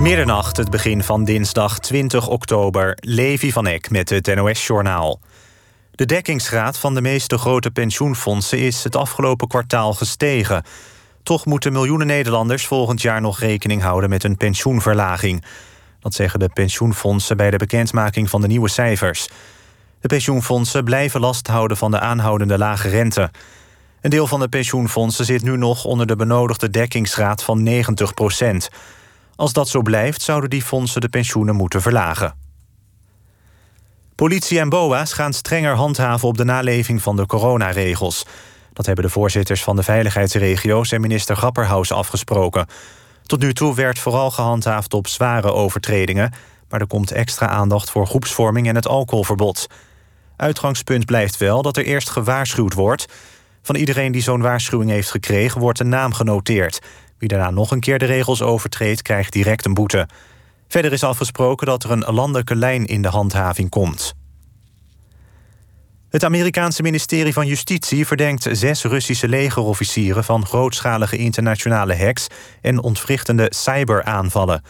Middernacht, het begin van dinsdag 20 oktober. Levi van Eck met het NOS-journaal. De dekkingsgraad van de meeste grote pensioenfondsen is het afgelopen kwartaal gestegen. Toch moeten miljoenen Nederlanders volgend jaar nog rekening houden met een pensioenverlaging. Dat zeggen de pensioenfondsen bij de bekendmaking van de nieuwe cijfers. De pensioenfondsen blijven last houden van de aanhoudende lage rente. Een deel van de pensioenfondsen zit nu nog onder de benodigde dekkingsgraad van 90 procent. Als dat zo blijft, zouden die fondsen de pensioenen moeten verlagen. Politie en BOA's gaan strenger handhaven op de naleving van de coronaregels. Dat hebben de voorzitters van de veiligheidsregio's en minister Grapperhaus afgesproken. Tot nu toe werd vooral gehandhaafd op zware overtredingen, maar er komt extra aandacht voor groepsvorming en het alcoholverbod. Uitgangspunt blijft wel dat er eerst gewaarschuwd wordt. Van iedereen die zo'n waarschuwing heeft gekregen, wordt een naam genoteerd. Wie daarna nog een keer de regels overtreedt, krijgt direct een boete. Verder is afgesproken dat er een landelijke lijn in de handhaving komt. Het Amerikaanse ministerie van Justitie verdenkt zes Russische legerofficieren van grootschalige internationale hacks en ontwrichtende cyberaanvallen.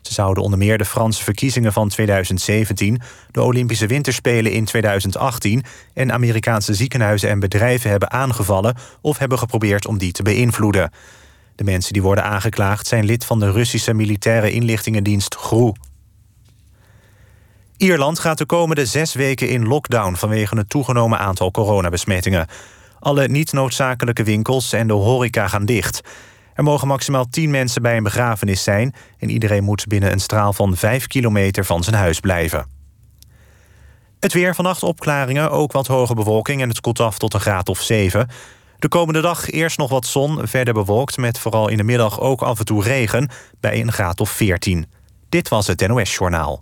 Ze zouden onder meer de Franse verkiezingen van 2017, de Olympische Winterspelen in 2018 en Amerikaanse ziekenhuizen en bedrijven hebben aangevallen of hebben geprobeerd om die te beïnvloeden. De mensen die worden aangeklaagd zijn lid van de Russische militaire inlichtingendienst GRU. Ierland gaat de komende zes weken in lockdown vanwege het toegenomen aantal coronabesmettingen. Alle niet noodzakelijke winkels en de horeca gaan dicht. Er mogen maximaal 10 mensen bij een begrafenis zijn en iedereen moet binnen een straal van 5 kilometer van zijn huis blijven. Het weer vannacht opklaringen, ook wat hoge bewolking en het koelt af tot een graad of 7. De komende dag eerst nog wat zon, verder bewolkt met vooral in de middag ook af en toe regen bij een graad of 14. Dit was het NOS Journaal.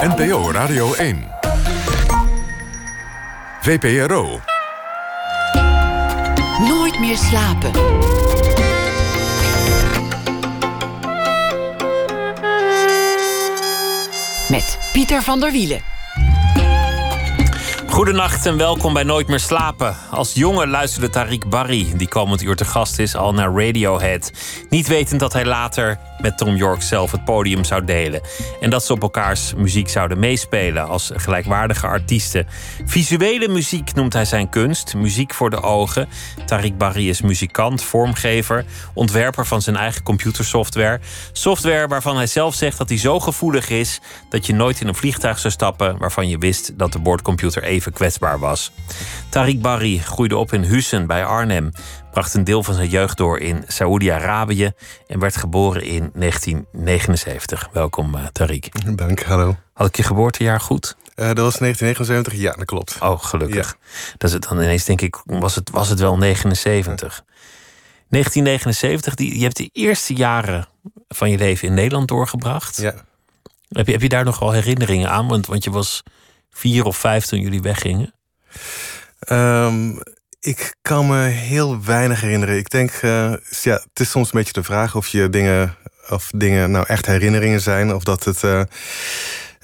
NPO Radio 1. VPRO. Nooit meer slapen. Met Pieter van der Wielen. Goedenacht en welkom bij Nooit meer slapen. Als jongen luisterde Tariq Barry, die komend uur te gast is, al naar Radiohead. Niet wetend dat hij later met Tom York zelf het podium zou delen. En dat ze op elkaars muziek zouden meespelen als gelijkwaardige artiesten. Visuele muziek noemt hij zijn kunst, muziek voor de ogen. Tariq Barry is muzikant, vormgever, ontwerper van zijn eigen computersoftware. Software waarvan hij zelf zegt dat hij zo gevoelig is dat je nooit in een vliegtuig zou stappen waarvan je wist dat de boordcomputer even kwetsbaar was. Tariq Barry groeide op in Hussen bij Arnhem bracht een deel van zijn jeugd door in Saoedi-Arabië en werd geboren in 1979. Welkom, uh, Tariq. Dank, hallo. Had ik je geboortejaar goed? Uh, dat was 1979, ja, dat klopt. Oh, gelukkig. Dat is het dan ineens, denk ik, was het, was het wel 79. 1979, die, je hebt de eerste jaren van je leven in Nederland doorgebracht. Ja. Heb je, heb je daar nog wel herinneringen aan? Want, want je was vier of vijf toen jullie weggingen. Um, ik kan me heel weinig herinneren. Ik denk, uh, ja, het is soms een beetje de vraag of je dingen, of dingen nou echt herinneringen zijn, of dat het. Uh,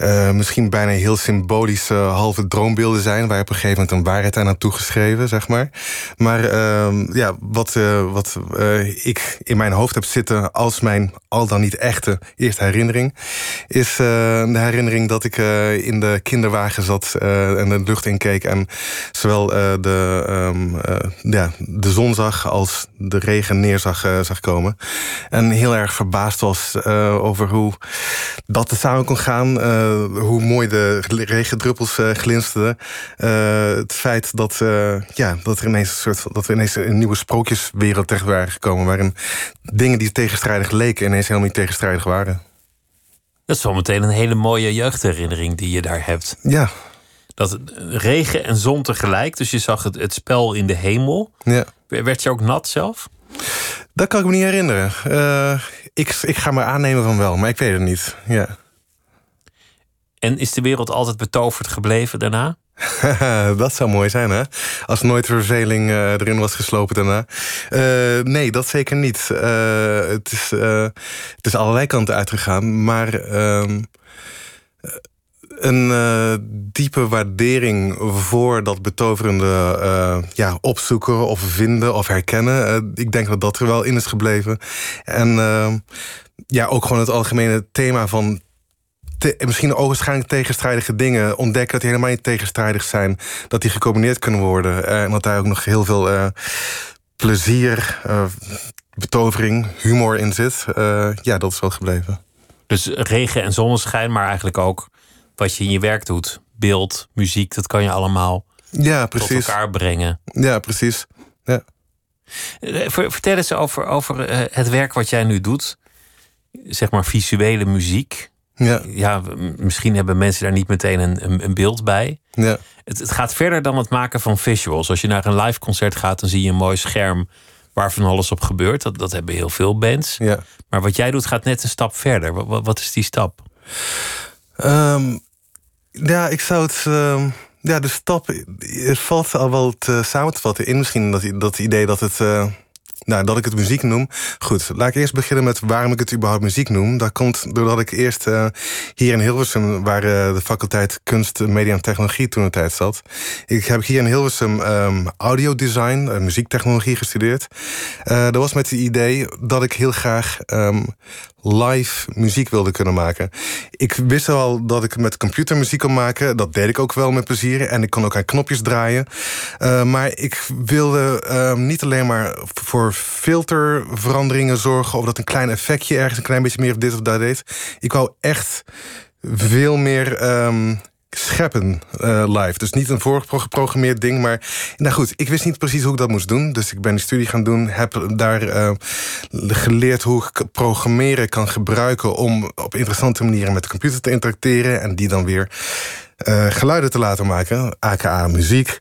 uh, misschien bijna heel symbolische halve droombeelden zijn, waar op een gegeven moment een waarheid aan had toegeschreven, zeg maar. Maar uh, ja, wat, uh, wat ik in mijn hoofd heb zitten als mijn al dan niet echte eerste herinnering, is de herinnering dat ik in de kinderwagen zat en de lucht inkeek en zowel de, um, ja, de zon zag als de regen neer zag, zag komen. En heel erg verbaasd was over hoe dat er samen kon gaan hoe mooi de regendruppels uh, glinsterden. Uh, het feit dat, ja, dat, er ineens een soort, dat we ineens een nieuwe sprookjeswereld terecht waren gekomen. Waarin dingen die tegenstrijdig leken ineens helemaal niet tegenstrijdig waren. Dat is wel meteen een hele mooie jeugdherinnering die je daar hebt. Ja. Dat regen en zon tegelijk, dus je zag het, het spel in de hemel. Ja. Werd je ook nat zelf? Dat kan ik me niet herinneren. ik, ik ga me aannemen van wel, maar ik weet het niet. Ja. En is de wereld altijd betoverd gebleven daarna? dat zou mooi zijn, hè? Als nooit verveling uh, erin was geslopen daarna. Uh, nee, dat zeker niet. Uh, het, is, het is allerlei kanten uitgegaan. Maar ehm, een diepe waardering voor dat betoverende ja, opzoeken of vinden of herkennen. ik denk dat dat er wel in is gebleven. En ehm, ja, ook gewoon het algemene thema van misschien ogenschijnlijk tegenstrijdige dingen ontdekken dat die helemaal niet tegenstrijdig zijn. Dat die gecombineerd kunnen worden. Uh, en dat daar ook nog heel veel uh, plezier, uh, betovering, humor in zit. ja, dat is wel gebleven. Dus regen en zonneschijn, maar eigenlijk ook wat je in je werk doet. Beeld, muziek, dat kan je allemaal ja, precies. tot elkaar brengen. Ja, precies. Ja. Vertel eens over, over het werk wat jij nu doet. Zeg maar visuele muziek. Ja. ja, misschien hebben mensen daar niet meteen een, een, beeld bij. Ja. Het, het, gaat verder dan het maken van visuals. Als je naar een live concert gaat, dan zie je een mooi scherm waar van alles op gebeurt. Dat, dat hebben heel veel bands. Ja. Maar wat jij doet gaat net een stap verder. Wat, wat is die stap? Ehm, ja, ik zou het. Uh, ja, de stap. Het valt al wel te, samen te vatten in misschien dat, dat idee dat het. Uh, nou, dat ik het muziek noem. Goed, laat ik eerst beginnen met waarom ik het überhaupt muziek noem. Dat komt doordat ik eerst uh, hier in Hilversum, waar uh, de faculteit kunst, media en technologie toen een tijd zat. Ik heb hier in Hilversum um, audiodesign, uh, muziektechnologie gestudeerd. dat was met het idee dat ik heel graag um, live muziek wilde kunnen maken. Ik wist al dat ik met computer muziek kon maken. Dat deed ik ook wel met plezier. En ik kon ook aan knopjes draaien. Uh, maar ik wilde uh, niet alleen maar voor filterveranderingen zorgen... of dat een klein effectje ergens een klein beetje meer of dit of dat deed. Ik wou echt veel meer um, scheppen uh, live. Dus niet een voorgeprogrammeerd ding, maar nou goed, ik wist niet precies hoe ik dat moest doen. Dus ik ben die studie gaan doen, heb daar uh, geleerd hoe ik programmeren kan gebruiken om op interessante manieren met de computer te interacteren en die dan weer uh, geluiden te laten maken, aka muziek.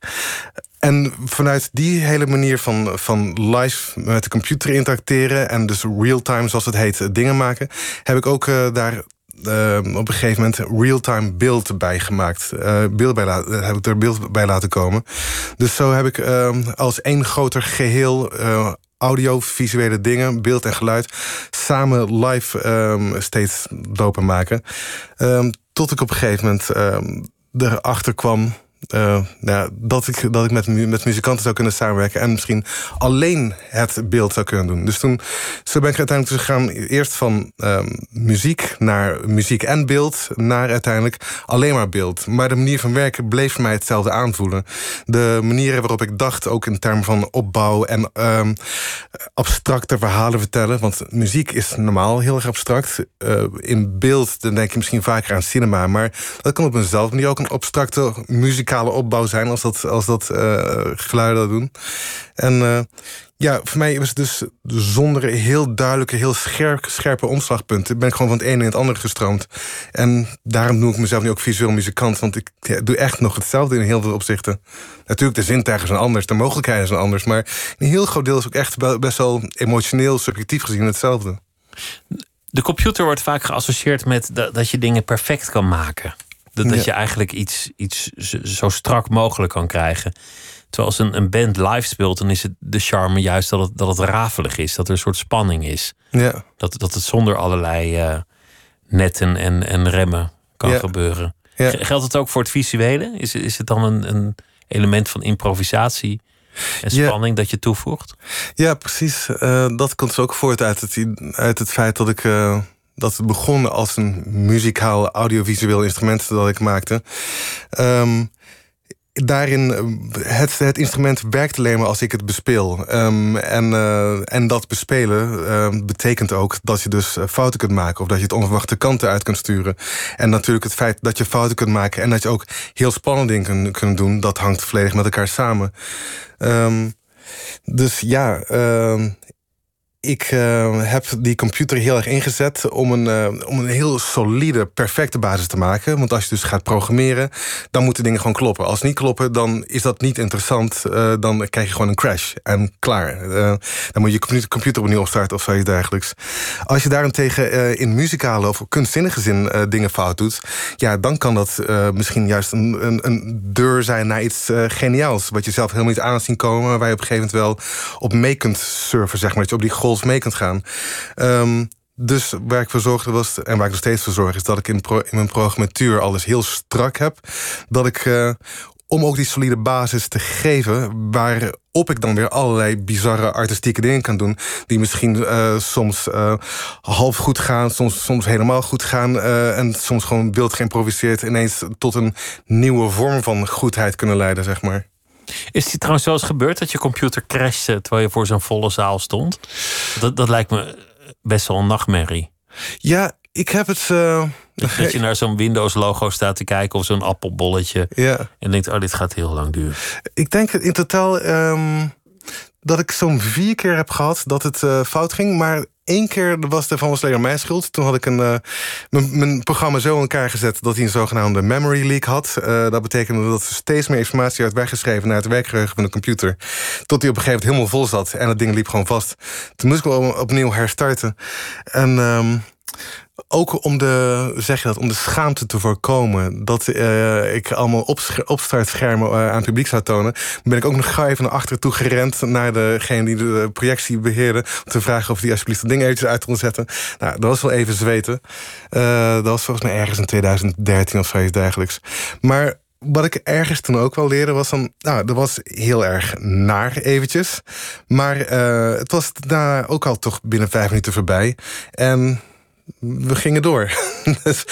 En vanuit die hele manier van, van live met de computer interacteren en dus real-time, zoals het heet, dingen maken, heb ik ook daar uh, op een gegeven moment real-time beeld bij gemaakt. Uh, beeld bij heb ik er beeld bij laten komen. Dus zo heb ik uh, als één groter geheel audio-visuele dingen, beeld en geluid, samen live um, steeds lopen maken. Tot ik op een gegeven moment erachter kwam nou, dat ik, dat ik met, met muzikanten zou kunnen samenwerken en misschien alleen het beeld zou kunnen doen. Dus toen zo ben ik uiteindelijk dus gegaan, eerst van um, muziek naar muziek en beeld, naar uiteindelijk alleen maar beeld. Maar de manier van werken bleef mij hetzelfde aanvoelen. De manieren waarop ik dacht, ook in termen van opbouw en um, abstracte verhalen vertellen. Want muziek is normaal heel erg abstract. Uh, in beeld dan denk je misschien vaker aan cinema, maar dat kan op eenzelfde manier ook een abstracte muziek muzikale opbouw zijn als dat, als dat uh, geluiden dat doen. En uh, ja, voor mij was het dus zonder heel duidelijke, heel scherp, scherpe omslagpunten. ben ik gewoon van het ene in het andere gestroomd. En daarom noem ik mezelf nu ook visueel muzikant. Want ik doe echt nog hetzelfde in heel veel opzichten. Natuurlijk, de zintuigen zijn anders, de mogelijkheden zijn anders. Maar een heel groot deel is ook echt best wel emotioneel, subjectief gezien hetzelfde. De computer wordt vaak geassocieerd met dat je dingen perfect kan maken. Dat, dat je eigenlijk iets, iets zo strak mogelijk kan krijgen. Terwijl als een, een band live speelt, dan is het de charme juist dat het, dat het rafelig is. Dat er een soort spanning is. Ja. Dat, dat het zonder allerlei uh, netten en, en remmen kan gebeuren. Ja. Geldt het ook voor het visuele? Is, is het dan een, een element van improvisatie en spanning dat je toevoegt? Ja, precies. Uh, dat komt ook voort uit het, uit het feit dat ik. Uh dat begon als een muzikaal audiovisueel instrument dat ik maakte. Um, daarin, het, het instrument werkt alleen maar als ik het bespeel. Um, en, uh, en dat bespelen uh, betekent ook dat je dus fouten kunt maken... of dat je het onverwachte kanten uit kunt sturen. En natuurlijk het feit dat je fouten kunt maken... en dat je ook heel spannende dingen kunt, doen... dat hangt volledig met elkaar samen. Dus ja, ik uh, heb die computer heel erg ingezet om een, uh, om een heel solide, perfecte basis te maken. Want als je dus gaat programmeren, dan moeten dingen gewoon kloppen. Als niet kloppen, dan is dat niet interessant. Uh, dan krijg je gewoon een crash en klaar. dan moet je computer, opnieuw opstarten of zoiets dergelijks. Als je daarentegen in muzikale of kunstzinnige zin dingen fout doet, ja, dan kan dat misschien juist een, een, een, deur zijn naar iets geniaals. Wat je zelf helemaal niet aan zien komen, waar je op een gegeven moment wel op mee kunt surfen, zeg maar. Dat op die mee kunt gaan. Um, dus waar ik voor zorgde was, en waar ik nog steeds voor zorg, is dat ik in, pro, in mijn programmatuur alles heel strak heb. Dat ik uh, om ook die solide basis te geven... waarop ik dan weer allerlei bizarre artistieke dingen kan doen... die misschien uh, soms uh, half goed gaan, soms, soms helemaal goed gaan... En soms gewoon wild geïmproviseerd... ineens tot een nieuwe vorm van goedheid kunnen leiden, zeg maar. Is het trouwens zo eens gebeurd dat je computer crashte... terwijl je voor zo'n volle zaal stond? Dat, dat lijkt me best wel een nachtmerrie. Ja, ik heb het... Uh... Dat je naar zo'n Windows-logo staat te kijken of zo'n appelbolletje. Ja. En denkt, oh, dit gaat heel lang duren. Ik denk in totaal um, dat ik zo'n vier keer heb gehad dat het uh, fout ging. Maar één keer was de van Slayer mijn schuld. Toen had ik een, uh, mijn programma zo in elkaar gezet dat hij een zogenaamde memory leak had. Uh, dat betekende dat er steeds meer informatie werd weggeschreven naar het werkgeheugen van de computer. Tot hij op een gegeven moment helemaal vol zat en het ding liep gewoon vast. Toen moest ik wel opnieuw herstarten. En. Um, ook om de, zeg je dat, om de schaamte te voorkomen dat uh, ik allemaal opstartschermen uh, aan het publiek zou tonen, ben ik ook nog gauw even naar achteren toe gerend naar degene die de projectie beheerde, om te vragen of die alsjeblieft dat ding eventjes uit kon zetten. Nou, dat was wel even zweten. Uh, dat was volgens mij ergens in 2013 of zoiets dergelijks. Maar wat ik ergens toen ook wel leerde was dan... Nou, dat was heel erg naar eventjes. Maar het was daarna ook al toch binnen vijf minuten voorbij. En we gingen door. dus,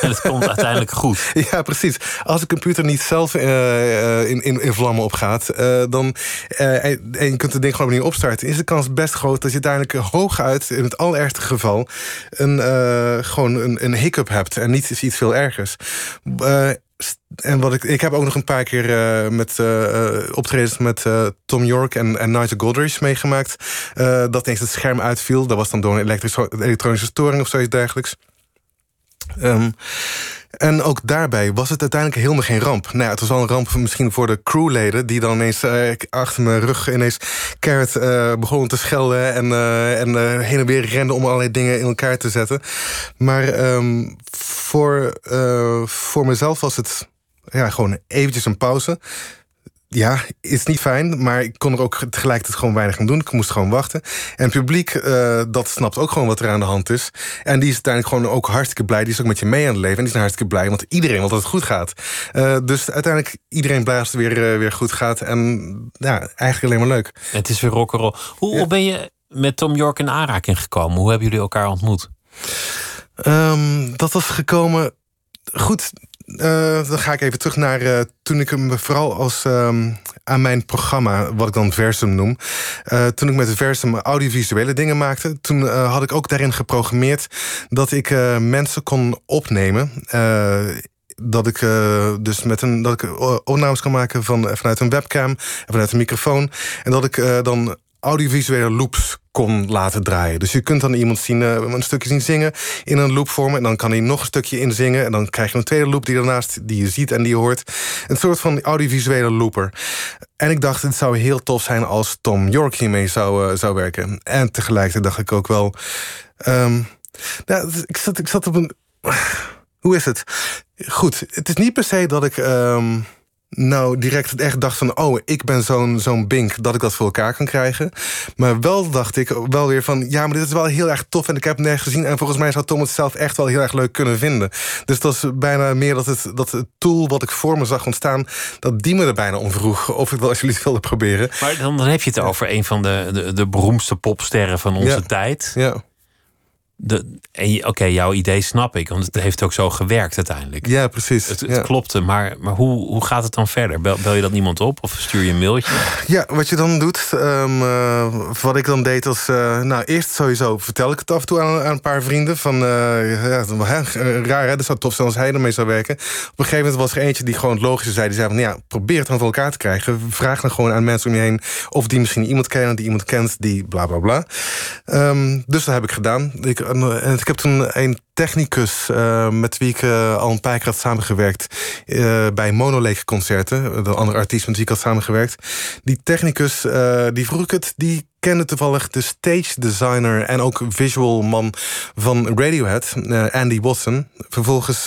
het komt uiteindelijk goed. Ja, precies. Als de computer niet zelf uh, in, in, in, vlammen opgaat... Uh, dan, en je kunt het ding gewoon opnieuw opstarten... is de kans best groot dat je uiteindelijk hooguit... in het allerergste geval een, gewoon een, een hiccup hebt... en niet iets veel ergers en wat ik, ik heb ook nog een paar keer uh, met uh, optredens met Tom York en, en Nigel Godrich meegemaakt. dat ineens het scherm uitviel. Dat was dan door een elektronische storing of zoiets dergelijks. Um, en ook daarbij was het uiteindelijk helemaal geen ramp. Nou het was wel een ramp misschien voor de crewleden... die dan ineens uh, achter mijn rug ineens keihard uh, begonnen te schelden... en, uh, en heen en weer renden om allerlei dingen in elkaar te zetten. Maar um, voor, voor mezelf was het ja, gewoon eventjes een pauze ja, is niet fijn, maar ik kon er ook tegelijkertijd gewoon weinig aan doen. Ik moest gewoon wachten. En het publiek, uh, dat snapt ook gewoon wat er aan de hand is. En die is uiteindelijk gewoon ook hartstikke blij. Die is ook met je mee aan het leven. En die is hartstikke blij, want iedereen wil dat het goed gaat. Uh, dus uiteindelijk iedereen blij als het weer, uh, weer goed gaat. En ja, eigenlijk alleen maar leuk. Het is weer rock'n'roll. Hoe, ja. ben je met Tom York in aanraking gekomen? Hoe hebben jullie elkaar ontmoet? Um, dat was gekomen... Goed, uh, dan ga ik even terug naar uh, toen ik hem vooral als um, aan mijn programma, wat ik dan Versum noem. Uh, toen ik met Versum audiovisuele dingen maakte, toen had ik ook daarin geprogrammeerd dat ik mensen kon opnemen dat ik dus met een dat ik opnames kan maken van, vanuit een webcam en vanuit een microfoon. En dat ik dan audiovisuele loops kon laten draaien. Dus je kunt dan iemand zien, uh, een stukje zien zingen in een loopvorm... en dan kan hij nog een stukje inzingen... en dan krijg je een tweede loop die daarnaast die je ziet en die je hoort. Een soort van audiovisuele looper. En ik dacht, het zou heel tof zijn als Tom York hiermee zou, uh, zou werken. En tegelijkertijd dacht ik ook wel... Nou, ik, zat, ik zat op een... Hoe is het? Goed, het is niet per se dat ik... Um, nou direct echt dacht van... oh, ik ben zo'n zo'n bink dat ik dat voor elkaar kan krijgen. Maar wel dacht ik wel weer van... ja, maar dit is wel heel erg tof en ik heb het nergens gezien... en volgens mij zou Tom het zelf echt wel heel erg leuk kunnen vinden. Dus dat is bijna meer dat het, dat het tool wat ik voor me zag ontstaan... dat die me er bijna om vroeg of ik wel alsjeblieft wilde proberen. Maar dan, dan heb je het over een van de, de, de beroemdste popsterren van onze ja. tijd. Ja. Oké, okay, jouw idee snap ik, want het heeft ook zo gewerkt uiteindelijk. Ja, precies. Het, het ja. klopte, maar, maar hoe, hoe gaat het dan verder? Bel, bel je dat niemand op of stuur je een mailtje? Ja, wat je dan doet, um, uh, wat ik dan deed als... Uh, nou, eerst sowieso vertel ik het af en toe aan, aan een paar vrienden. Van, uh, ja, raar hè, dat zou tof zijn als hij ermee zou werken. Op een gegeven moment was er eentje die gewoon het logische zei. Die zei van, ja, probeer het dan voor elkaar te krijgen. Vraag dan gewoon aan mensen om je heen... of die misschien iemand kennen, die iemand kent, die bla bla bla. Um, dus dat heb ik gedaan. Ik, en ik heb toen een technicus uh, met wie ik uh, al een paar keer had samengewerkt uh, bij Monolake concerten, de andere artiest met wie ik had samengewerkt. Die technicus, die vroeg ik het, die kende toevallig de stage designer en ook visual man van Radiohead, Andy Watson. Vervolgens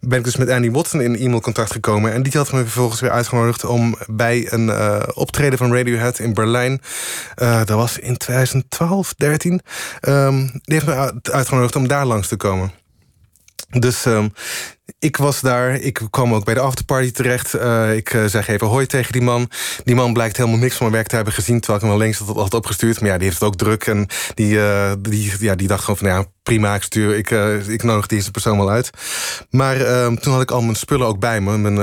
ben ik dus met Andy Watson in e-mailcontact gekomen en die had me vervolgens weer uitgenodigd om bij een optreden van Radiohead in Berlijn, dat was in 2012, 13, um, die heeft me uitgenodigd om daar langs te komen. Dus um, ik was daar, ik kwam ook bij de afterparty terecht. Uh, ik uh, zeg even hoi tegen die man. Die man blijkt helemaal niks van mijn werk te hebben gezien... terwijl ik hem al links had, had opgestuurd. Maar ja, die heeft het ook druk. En die, uh, die, ja, die dacht gewoon van, ja, prima, ik stuur... ik, ik nodig deze persoon wel uit. Maar ehm, toen had ik al mijn spullen ook bij me. Mijn,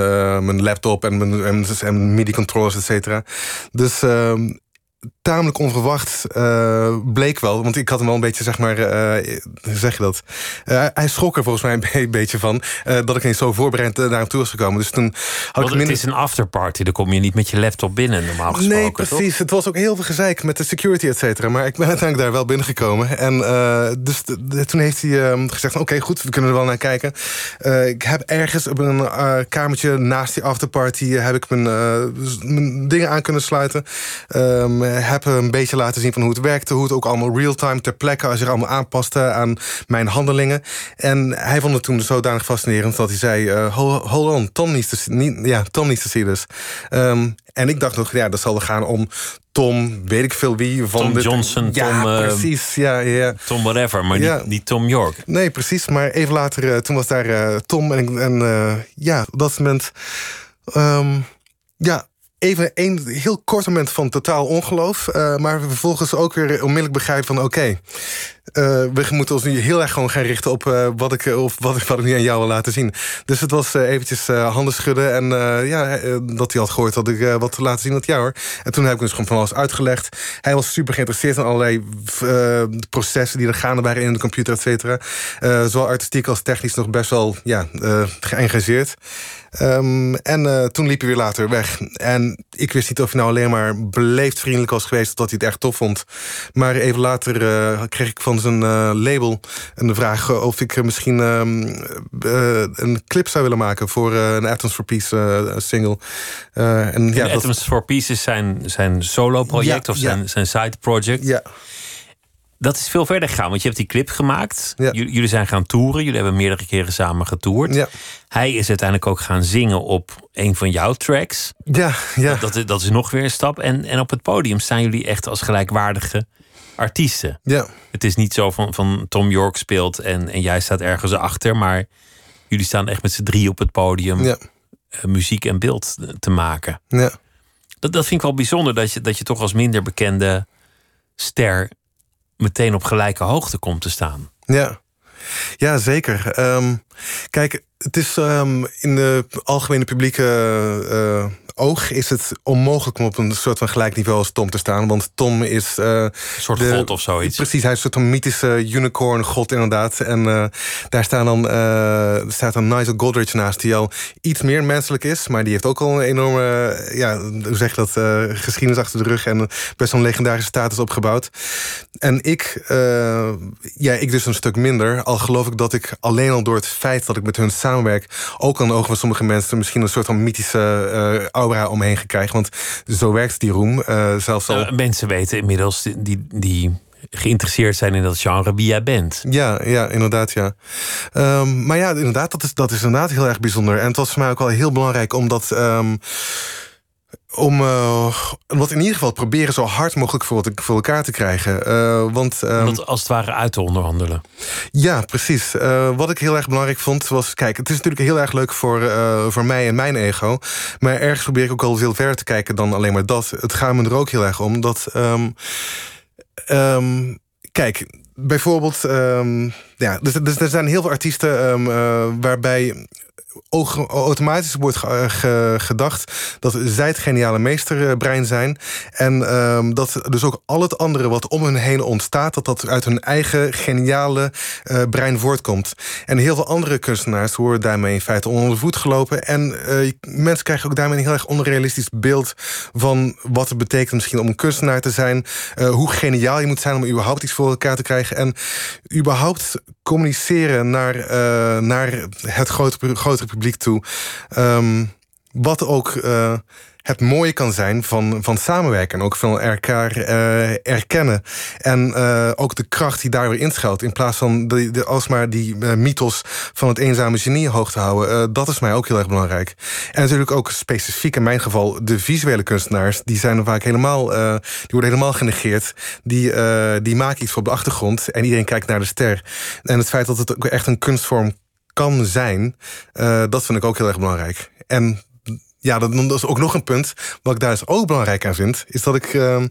mijn laptop en mijn, en, en midi-controllers, et cetera. Dus ehm, tamelijk onverwacht uh, bleek wel. Want ik had hem al een beetje, zeg maar, uh, zeg je dat? Uh, hij schrok er volgens mij een beetje van dat ik niet zo voorbereid naar hem toe was gekomen. Dus toen had ik minder... Het is een afterparty, dan kom je niet met je laptop binnen normaal gesproken. Nee, precies. Het was ook heel veel gezeik met de security, et cetera. Maar ik ben uiteindelijk daar wel binnengekomen. En dus toen heeft hij ehm, gezegd: Oké, goed, we kunnen er wel naar kijken. ik heb ergens op een kamertje naast die afterparty heb ik mijn, mijn dingen aan kunnen sluiten. Um, heb een beetje laten zien van hoe het werkte. Hoe het ook allemaal real-time ter plekke zich allemaal aanpaste aan mijn handelingen. En hij vond het toen zodanig fascinerend dat hij zei... Uh, hold on, Tom needs to see, ja, Tom needs to see this. Um, en ik dacht nog, ja, dat zal er gaan om Tom, weet ik veel wie. Van Tom Johnson, ja, Tom... Uh, precies, ja, ja. Tom whatever, maar ja. niet, niet, Tom York. Nee, precies. Maar even later, uh, toen was daar uh, Tom en, en ja, op dat moment... Um, ja, even een heel kort moment van totaal ongeloof. Uh, maar vervolgens ook weer onmiddellijk begrijpen van... oké, uh, we moeten ons nu heel erg gewoon gaan richten op, uh, wat, ik, of wat, ik, wat ik nu aan jou wil laten zien. Dus het was eventjes handen schudden. En ja, dat hij had gehoord dat ik wat te laten zien had jou hoor. En toen heb ik dus gewoon van alles uitgelegd. Hij was super geïnteresseerd in allerlei processen die er gaande waren in de computer, et cetera. zowel artistiek als technisch nog best wel ja, geëngageerd. Um, en uh, toen liep hij weer later weg. En ik wist niet of hij nou alleen maar beleefd vriendelijk was geweest... of dat hij het echt tof vond. Maar even later uh, kreeg ik van zijn uh, label een vraag... of ik misschien um, een clip zou willen maken... voor een Atoms for Peace single. en, ja, Atoms for Peace is zijn, zijn solo-project ja, of zijn, ja. zijn side-project. Ja dat is veel verder gegaan, want je hebt die clip gemaakt. Jullie zijn gaan toeren. Jullie hebben meerdere keren samen getoerd. Ja. Hij is uiteindelijk ook gaan zingen op een van jouw tracks. Ja, ja. Dat, dat, dat is nog weer een stap. En, en op het podium staan jullie echt als gelijkwaardige artiesten. Ja. Het is niet zo van, van Tom York speelt en, en jij staat ergens achter. Maar jullie staan echt met z'n drie op het podium ja. Uh, muziek en beeld te maken. Ja. Dat, dat vind ik wel bijzonder dat je, dat je toch als minder bekende ster meteen op gelijke hoogte komt te staan. Ja, ja zeker. Um, kijk, het is um, in de algemene publieke uh, oog is het onmogelijk om op een soort van gelijk niveau als Tom te staan. Want Tom is. Uh, een soort de, god of zoiets. Precies, hij is een soort van mythische unicorn god, inderdaad. En uh, daar staan dan, uh, staat dan Nigel Godrich naast, die al iets meer menselijk is. Maar die heeft ook al een enorme, ja, hoe zeg je dat, geschiedenis achter de rug. En best wel een legendarische status opgebouwd. En ik, ja, ik dus een stuk minder. Al geloof ik dat ik alleen al door het feit dat ik met hun samenwerk. ook aan de ogen van sommige mensen misschien een soort van mythische aura omheen gekregen. Want zo werkt die roem. Uh, zelfs al... Uh, mensen weten inmiddels die, die geïnteresseerd zijn in dat genre wie jij bent. Ja, ja inderdaad, ja. Um, maar ja, inderdaad, dat is, dat is inderdaad heel erg bijzonder. En het was voor mij ook wel heel belangrijk omdat... Um, om uh, wat in ieder geval proberen zo hard mogelijk voor, voor elkaar te krijgen. Uh, want, um, dat als het ware uit te onderhandelen. Ja, precies. Uh, wat ik heel erg belangrijk vond was... Kijk, het is natuurlijk heel erg leuk voor, voor mij en mijn ego. Maar ergens probeer ik ook al veel verder te kijken dan alleen maar dat. Het gaat me er ook heel erg om dat... Um, um, kijk, bijvoorbeeld... ja, dus, dus, er zijn heel veel artiesten waarbij automatisch wordt gedacht dat zij het geniale meesterbrein zijn. En um, dat dus ook al het andere wat om hun heen ontstaat, dat dat uit hun eigen geniale uh, brein voortkomt. En heel veel andere kunstenaars worden daarmee in feite onder de voet gelopen. En mensen krijgen ook daarmee een heel erg onrealistisch beeld van wat het betekent misschien om een kunstenaar te zijn. Hoe geniaal je moet zijn om überhaupt iets voor elkaar te krijgen. En überhaupt communiceren naar, naar het grote, grote publiek toe. Um, wat ook uh, het mooie kan zijn van, van samenwerken. En ook van elkaar uh, erkennen. En uh, ook de kracht die daar weer inschuilt. In plaats van de, de, alsmaar die mythos van het eenzame genie hoog te houden. dat is mij ook heel erg belangrijk. En natuurlijk ook specifiek in mijn geval de visuele kunstenaars. Die zijn vaak helemaal, die worden helemaal genegeerd. Die, die maken iets voor op de achtergrond. En iedereen kijkt naar de ster. En het feit dat het ook echt een kunstvorm kan zijn, dat vind ik ook heel erg belangrijk. En ja, dat, is ook nog een punt. Wat ik daar dus ook belangrijk aan vind, is dat ik uh,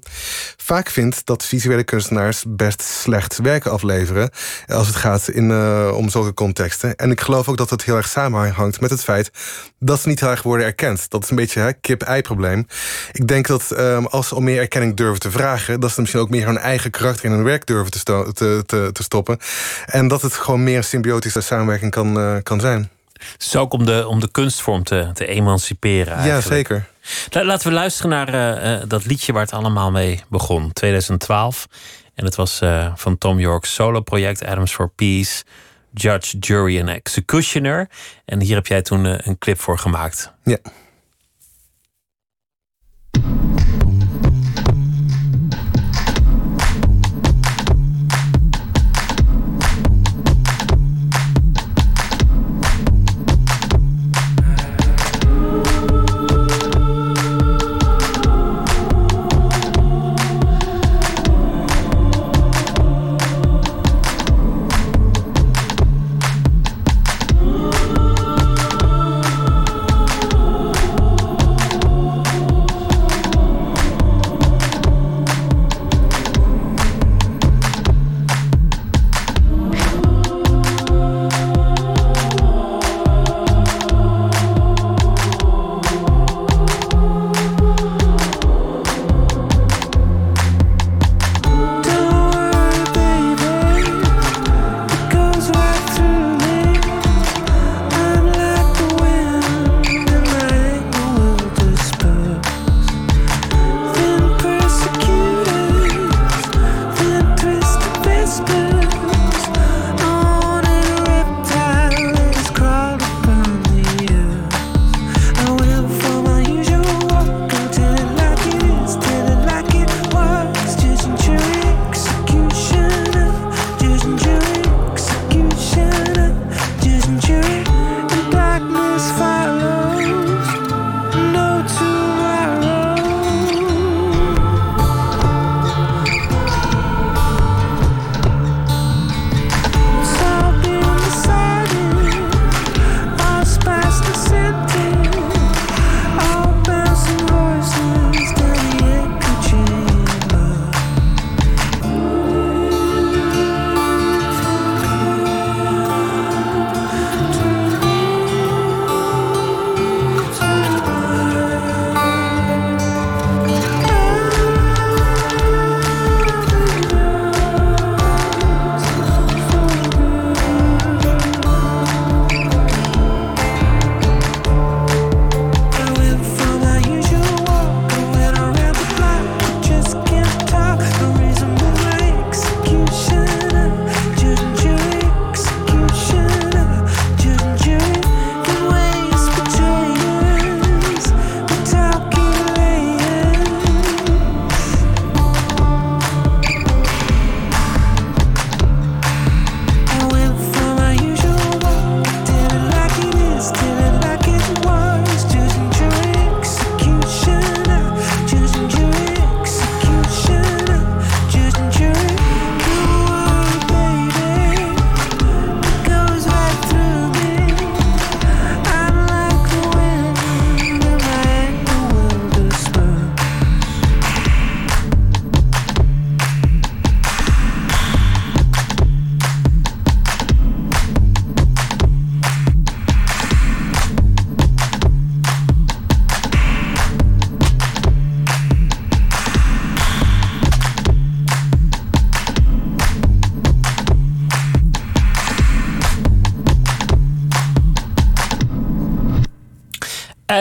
vaak vind dat visuele kunstenaars best slecht werk afleveren. Als het gaat in, uh, om zulke contexten. En ik geloof ook dat het heel erg samenhangt met het feit dat ze niet heel erg worden erkend. Dat is een beetje kip-ei-probleem. Ik denk dat um, als ze om meer erkenning durven te vragen, dat ze misschien ook meer hun eigen karakter in hun werk durven te, te, te, stoppen. En dat het gewoon meer een symbiotische samenwerking kan, uh, kan zijn. Dus ook om de, om de kunstvorm te, te emanciperen. Eigenlijk. Ja, zeker. Laten we luisteren naar uh, dat liedje waar het allemaal mee begon, 2012. En het was uh, van Tom York's solo-project Adams for Peace, Judge, Jury en Executioner. En hier heb jij toen uh, een clip voor gemaakt. Ja.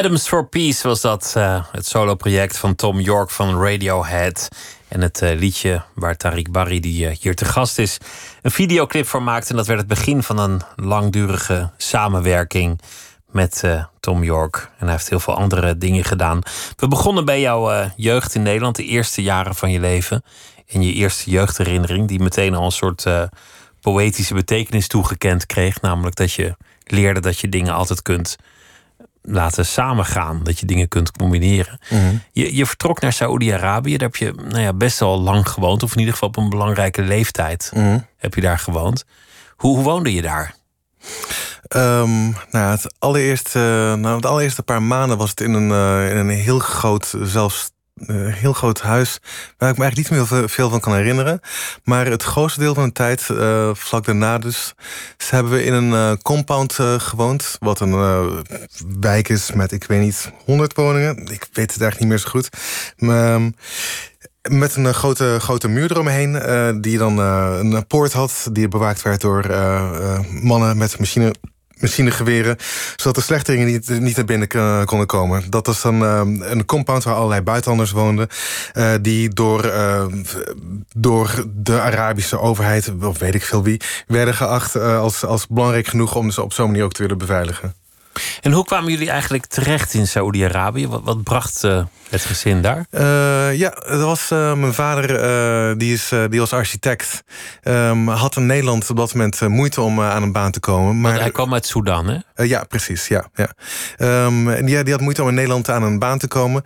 Adams for Peace was dat, uh, het solo-project van Tom York van Radiohead. En het uh, liedje waar Tariq Barry, die uh, hier te gast is, een videoclip voor maakte. En dat werd het begin van een langdurige samenwerking met Tom York. En hij heeft heel veel andere dingen gedaan. We begonnen bij jouw jeugd in Nederland, de eerste jaren van je leven. En je eerste jeugdherinnering, die meteen al een soort poëtische betekenis toegekend kreeg. Namelijk dat je leerde dat je dingen altijd kunt laten samengaan. Dat je dingen kunt combineren. Mhm. je, je vertrok naar Saoedi-Arabië. Daar heb je nou ja, best wel lang gewoond. Of in ieder geval op een belangrijke leeftijd Mhm. heb je daar gewoond. Hoe, hoe woonde je daar? Um, nou, het allereerste, nou, het allereerste paar maanden was het in een, uh, in een heel groot, zelfs uh, heel groot huis. Waar ik me eigenlijk niet meer veel van kan herinneren. Maar het grootste deel van de tijd, uh, vlak daarna dus, hebben we in een compound gewoond. Wat een wijk is met, ik weet niet, 100 woningen. Ik weet het eigenlijk niet meer zo goed. Maar, um, met een grote, grote muur eromheen, die dan een poort had, die bewaakt werd door mannen met machine, machinegeweren, zodat de slechtelingen niet, niet naar binnen konden komen. Dat was dan een compound waar allerlei buitenlanders woonden, die door, door de Arabische overheid, of weet ik veel wie, werden geacht als, als belangrijk genoeg om ze op zo'n manier ook te willen beveiligen. En hoe kwamen jullie eigenlijk terecht in Saoedi-Arabië? Wat, wat bracht het gezin daar? Uh, ja, dat was uh, mijn vader, die, is, die was architect. Um, had in Nederland op dat moment moeite om aan een baan te komen. Maar Want hij kwam uit Soedan, hè? Ja, precies. Ja, ja. Um, en die, had moeite om in Nederland aan een baan te komen.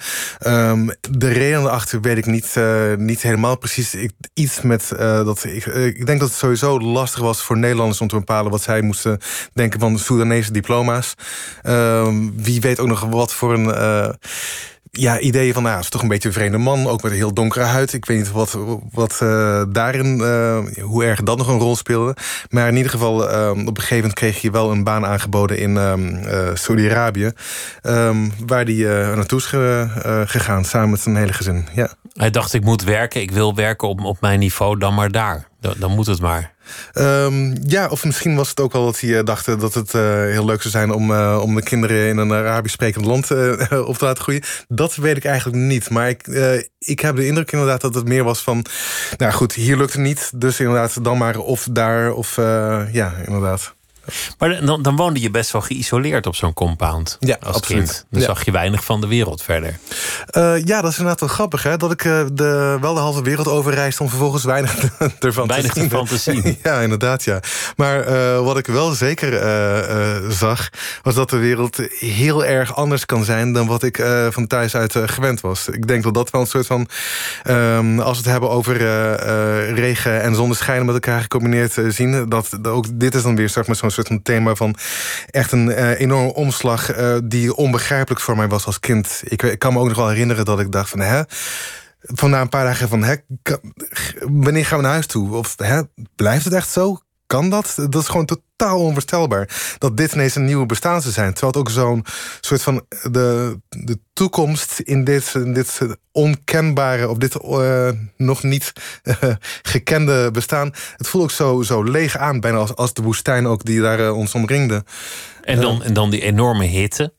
Um, de reden erachter weet ik niet, niet helemaal precies. Ik, iets met dat. Ik, ik denk dat het sowieso lastig was voor Nederlanders om te bepalen wat zij moesten denken van Soedanese diploma's. wie weet ook nog wat voor een ja, ideeën van, nou, is toch een beetje een vreemde man, ook met een heel donkere huid. Ik weet niet wat, wat uh, daarin, uh, hoe erg dat nog een rol speelde. Maar in ieder geval, uh, op een gegeven moment kreeg je wel een baan aangeboden in Saudi-Arabië. Um, waar die naartoe is gegaan, samen met zijn hele gezin. Ja. Hij dacht, ik moet werken, ik wil werken op, op mijn niveau, dan maar daar. Dan, moet het maar. Um, ja, of misschien was het ook al dat hij uh, dachten dat het uh, heel leuk zou zijn om, uh, om de kinderen in een Arabisch sprekend land op te laten groeien. Dat weet ik eigenlijk niet. Maar ik, ik heb de indruk inderdaad dat het meer was van. Nou goed, hier lukt het niet. Dus inderdaad, dan maar of daar of ja, inderdaad. Maar dan, dan woonde je best wel geïsoleerd op zo'n compound ja, als absoluut. kind. Dan zag je weinig van de wereld verder. Uh, ja, dat is inderdaad wel grappig. Hè? Dat ik uh, de, wel de halve wereld overreisde om vervolgens weinig ervan weinig te zien. Ervan te zien. ja, inderdaad. Ja. Maar uh, wat ik wel zeker zag, was dat de wereld heel erg anders kan zijn dan wat ik van thuis uit gewend was. Ik denk dat dat wel een soort van, um, als we het hebben over regen en zonneschijn met elkaar gecombineerd zien, dat, dat, ook dit is dan weer zeg maar, zo'n soort van thema van echt een uh, enorme omslag uh, die onbegrijpelijk voor mij was als kind. Ik, ik, kan me ook nog wel herinneren dat ik dacht van hè. Een paar dagen van hè, wanneer gaan we naar huis toe? Of hè, blijft het echt zo? Kan dat? Dat is gewoon totaal onvoorstelbaar. Dat dit ineens een nieuwe bestaan zou zijn. Terwijl het ook zo'n soort van de, de toekomst in dit, in dit onkenbare, of dit uh, nog niet uh, gekende bestaan. Het voelt ook zo, zo leeg aan, bijna als, als de woestijn ook die daar uh, ons omringde. En dan, en dan die enorme hitte.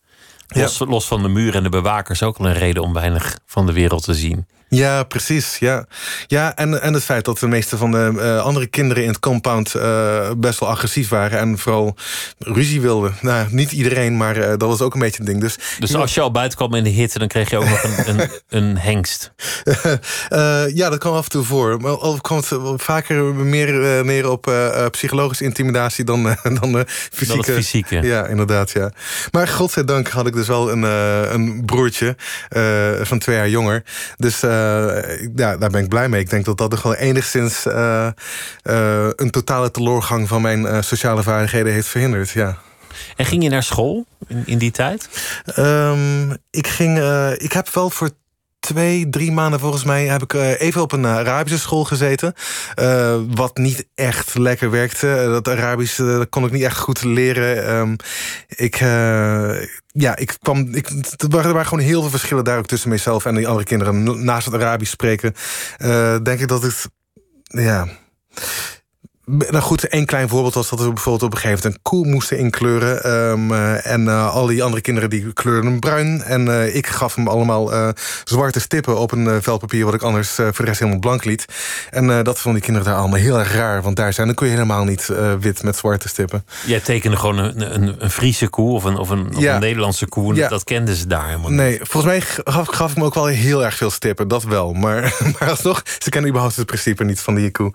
Los, ja. los van de muren en de bewakers ook al een reden om weinig van de wereld te zien. Ja, precies. Ja, ja en, en het feit dat de meeste van de uh, andere kinderen in het compound uh, best wel agressief waren en vooral ruzie wilden. Nou, niet iedereen, maar uh, dat was ook een beetje een ding. Dus, dus als je al buiten kwam in de hitte, dan kreeg je ook nog een, een, een hengst. ja, dat kwam af en toe voor. Maar al kwam het vaker meer neer op psychologische intimidatie dan, dan fysieke. Dan fysieke. Ja, inderdaad. Ja. Maar godzijdank had ik dus wel een, een broertje van twee jaar jonger. Dus ja, daar ben ik blij mee. Ik denk dat dat toch wel enigszins uh, uh, een totale teloorgang van mijn sociale vaardigheden heeft verhinderd. Ja. En ging je naar school in, in die tijd? Um, ik, ging, ik heb wel voor twee, drie maanden volgens mij heb ik even op een Arabische school gezeten. Uh, wat niet echt lekker werkte. Dat Arabisch uh, kon ik niet echt goed leren. Um, ik, ja, ik kwam. Ik, er waren gewoon heel veel verschillen daar ook tussen mezelf en die andere kinderen. Naast het Arabisch spreken, denk ik dat het. Ja nou goed, één klein voorbeeld was dat we bijvoorbeeld op een gegeven moment een koe moesten inkleuren. Um, uh, en uh, al die andere kinderen die kleurden hem bruin. En uh, ik gaf hem allemaal zwarte stippen op een vel papier... wat ik anders voor de rest helemaal blank liet. En dat vonden die kinderen daar allemaal heel erg raar. Want daar zijn dan kun je helemaal niet wit met zwarte stippen. Jij tekende gewoon een, een, een Friese koe of een, of een, of een Nederlandse koe. Ja. Dat kenden ze daar helemaal niet. Nee, volgens mij gaf, gaf ik me ook wel heel erg veel stippen. Dat wel. Maar, maar alsnog, ze kennen überhaupt het principe niet van die koe.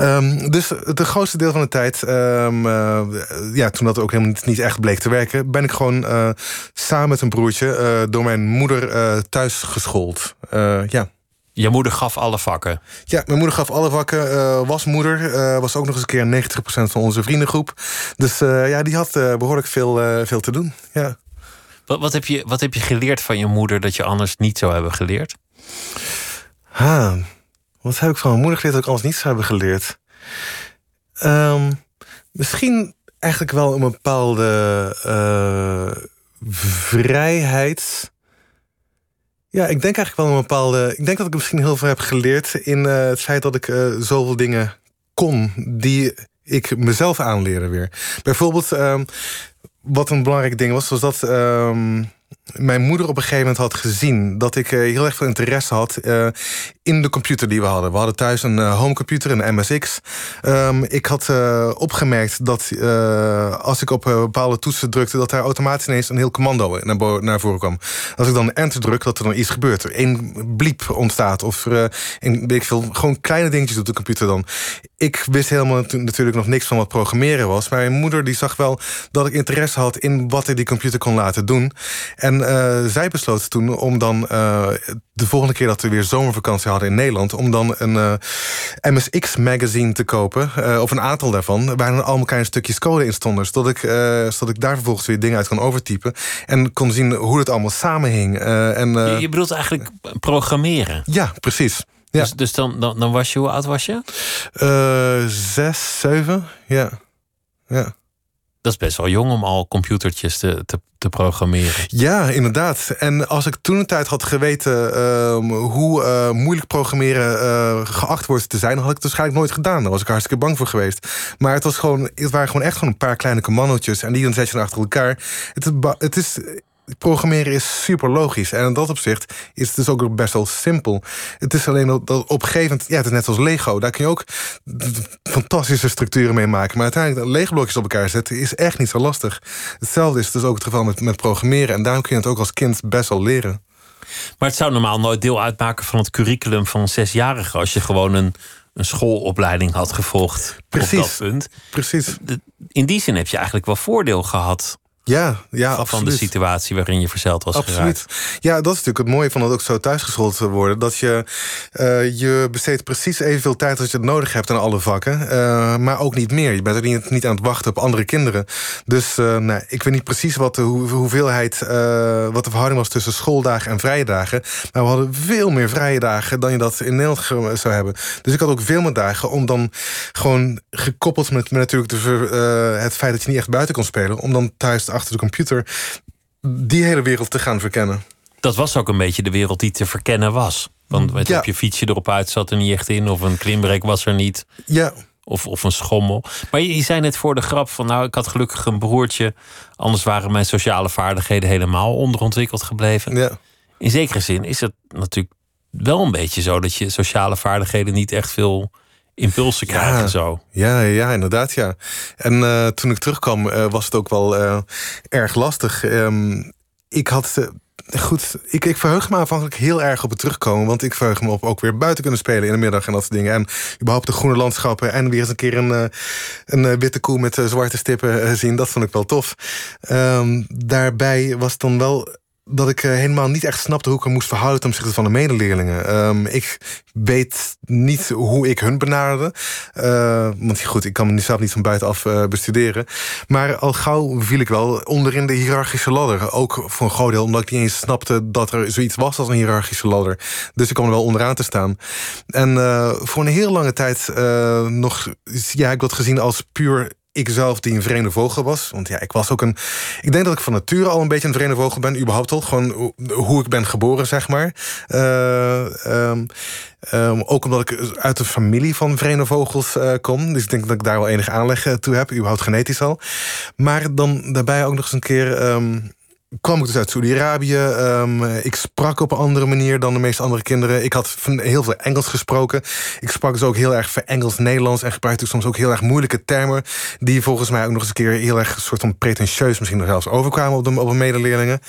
Um, dus het grootste deel van de tijd, um, uh, ja, toen dat ook helemaal niet, niet, echt bleek te werken, ben ik gewoon uh, samen met een broertje uh, door mijn moeder thuis geschoold. ja. Je moeder gaf alle vakken? Ja, mijn moeder gaf alle vakken. Uh, was moeder. Uh, was ook nog eens een keer 90% van onze vriendengroep. Dus uh, ja, die had behoorlijk veel, veel te doen. Ja. Wat, wat, heb je, wat heb je geleerd van je moeder dat je anders niet zou hebben geleerd? Ha, wat heb ik van mijn moeder geleerd dat ik anders niet zou hebben geleerd? Um, misschien eigenlijk wel een bepaalde vrijheid ja, ik denk eigenlijk wel een bepaalde. Ik denk dat ik misschien heel veel heb geleerd in uh, het feit dat ik uh, zoveel dingen kon die ik mezelf aanleren weer. Bijvoorbeeld, uh, wat een belangrijk ding was, was dat. Ehm, mijn moeder op een gegeven moment had gezien dat ik eh, heel erg veel interesse had uh, in de computer die we hadden. We hadden thuis een uh, homecomputer, een MSX. Um, ik had opgemerkt dat als ik op bepaalde toetsen drukte, dat daar automatisch ineens een heel commando naar, naar voren kwam. Als ik dan enter druk, dat er dan iets gebeurt. Er één bliep ontstaat of een, weet veel, gewoon kleine dingetjes op de computer dan. Ik wist helemaal natuurlijk nog niks van wat programmeren was. Maar mijn moeder die zag wel dat ik interesse had in wat ik die computer kon laten doen. En uh, zij besloot toen om dan uh, de volgende keer dat we weer zomervakantie hadden in Nederland, om dan een uh, MSX magazine te kopen, of een aantal daarvan, waar dan allemaal kleine stukjes code in stonden, zodat ik, zodat ik daar vervolgens weer dingen uit kon overtypen en kon zien hoe het allemaal samenhing. en, je, je bedoelt eigenlijk programmeren? Ja, precies. Ja. Dus, dus dan, dan, dan was je, hoe oud was je? zes, zeven, ja. ja. Dat is best wel jong om al computertjes te, te, te programmeren. Ja, inderdaad. En als ik toen een tijd had geweten uh, hoe uh, moeilijk programmeren uh, geacht wordt te zijn, had ik het waarschijnlijk nooit gedaan. Daar was ik hartstikke bang voor geweest. Maar het, was gewoon, het waren gewoon echt gewoon een paar kleine commandotjes. En die dan zet je achter elkaar. Het, het is programmeren is super logisch. En in dat opzicht is het dus ook best wel simpel. Het is alleen dat op een gegeven moment... Ja, het is net als Lego. Daar kun je ook fantastische structuren mee maken. Maar uiteindelijk Lego-blokjes op elkaar zetten... is echt niet zo lastig. Hetzelfde is dus ook het geval met, met programmeren. En daarom kun je het ook als kind best wel leren. Maar het zou normaal nooit deel uitmaken van het curriculum van zesjarigen... als je gewoon een, een schoolopleiding had gevolgd Precies. op dat punt. Precies. In die zin heb je eigenlijk wel voordeel gehad ja, ja, van absoluut. de situatie waarin je verzeld was absoluut. geraakt. Ja, dat is natuurlijk het mooie van dat ook zo thuisgeschoold te worden. Dat je, uh, je besteedt precies evenveel tijd als je het nodig hebt aan alle vakken. Uh, maar ook niet meer. Je bent er niet, niet aan het wachten op andere kinderen. Dus uh, nou, ik weet niet precies wat de hoeveelheid, wat de verhouding was tussen schooldagen en vrije dagen. Maar we hadden veel meer vrije dagen dan je dat in Nederland zou hebben. Dus ik had ook veel meer dagen om dan gewoon gekoppeld met, met natuurlijk de, het feit dat je niet echt buiten kon spelen. Om dan thuis achter de computer die hele wereld te gaan verkennen. Dat was ook een beetje de wereld die te verkennen was. Want weet ja. op je fietsje erop uit zat er niet echt in, of een klimbrek was er niet. Ja. Of, of een schommel. Maar je, je zei net voor de grap van nou, ik had gelukkig een broertje. Anders waren mijn sociale vaardigheden helemaal onderontwikkeld gebleven. Ja. In zekere zin is het natuurlijk wel een beetje zo dat je sociale vaardigheden niet echt veel impulsen krijgen ja, zo. Ja, ja, inderdaad, ja. En uh, toen ik terugkwam uh, was het ook wel uh, erg lastig. Um, ik had... Goed, ik, ik verheug me aanvankelijk heel erg op het terugkomen. Want ik verheug me op ook weer buiten kunnen spelen in de middag en dat soort dingen. En überhaupt de groene landschappen. En weer eens een keer een, een witte koe met zwarte stippen zien. Dat vond ik wel tof. Um, daarbij was het dan wel dat ik uh, helemaal niet echt snapte hoe ik me moest verhouden ten opzichte van de medeleerlingen. Um, ik weet niet hoe ik hun benaderde. Uh, want goed, ik kan mezelf niet van buitenaf uh, bestuderen. Maar al gauw viel ik wel onderin de hiërarchische ladder. Ook voor een groot deel omdat ik niet eens snapte dat er zoiets was als een hiërarchische ladder. Dus ik kwam er wel onderaan te staan. En voor een heel lange tijd nog ja, ik dat gezien als puur ik zelf die een vreemde vogel was. Want ja, ik was ook een. Ik denk dat ik van nature al een beetje een vreemde vogel ben, überhaupt al. Gewoon hoe ik ben geboren, zeg maar. Uh, um, um, ook omdat ik uit een familie van vreemde vogels uh, kom. Dus ik denk dat ik daar wel enige aanleg toe heb, überhaupt genetisch al. Maar dan daarbij ook nog eens een keer. Um, kwam ik dus uit Saudi-Arabië. Um, ik sprak op een andere manier dan de meeste andere kinderen. Ik had heel veel Engels gesproken. Ik sprak dus ook heel erg Engels-Nederlands... en gebruikte soms ook heel erg moeilijke termen... die volgens mij ook nog eens een keer heel erg... soort van pretentieus misschien nog zelfs overkwamen op de, op de medeleerlingen.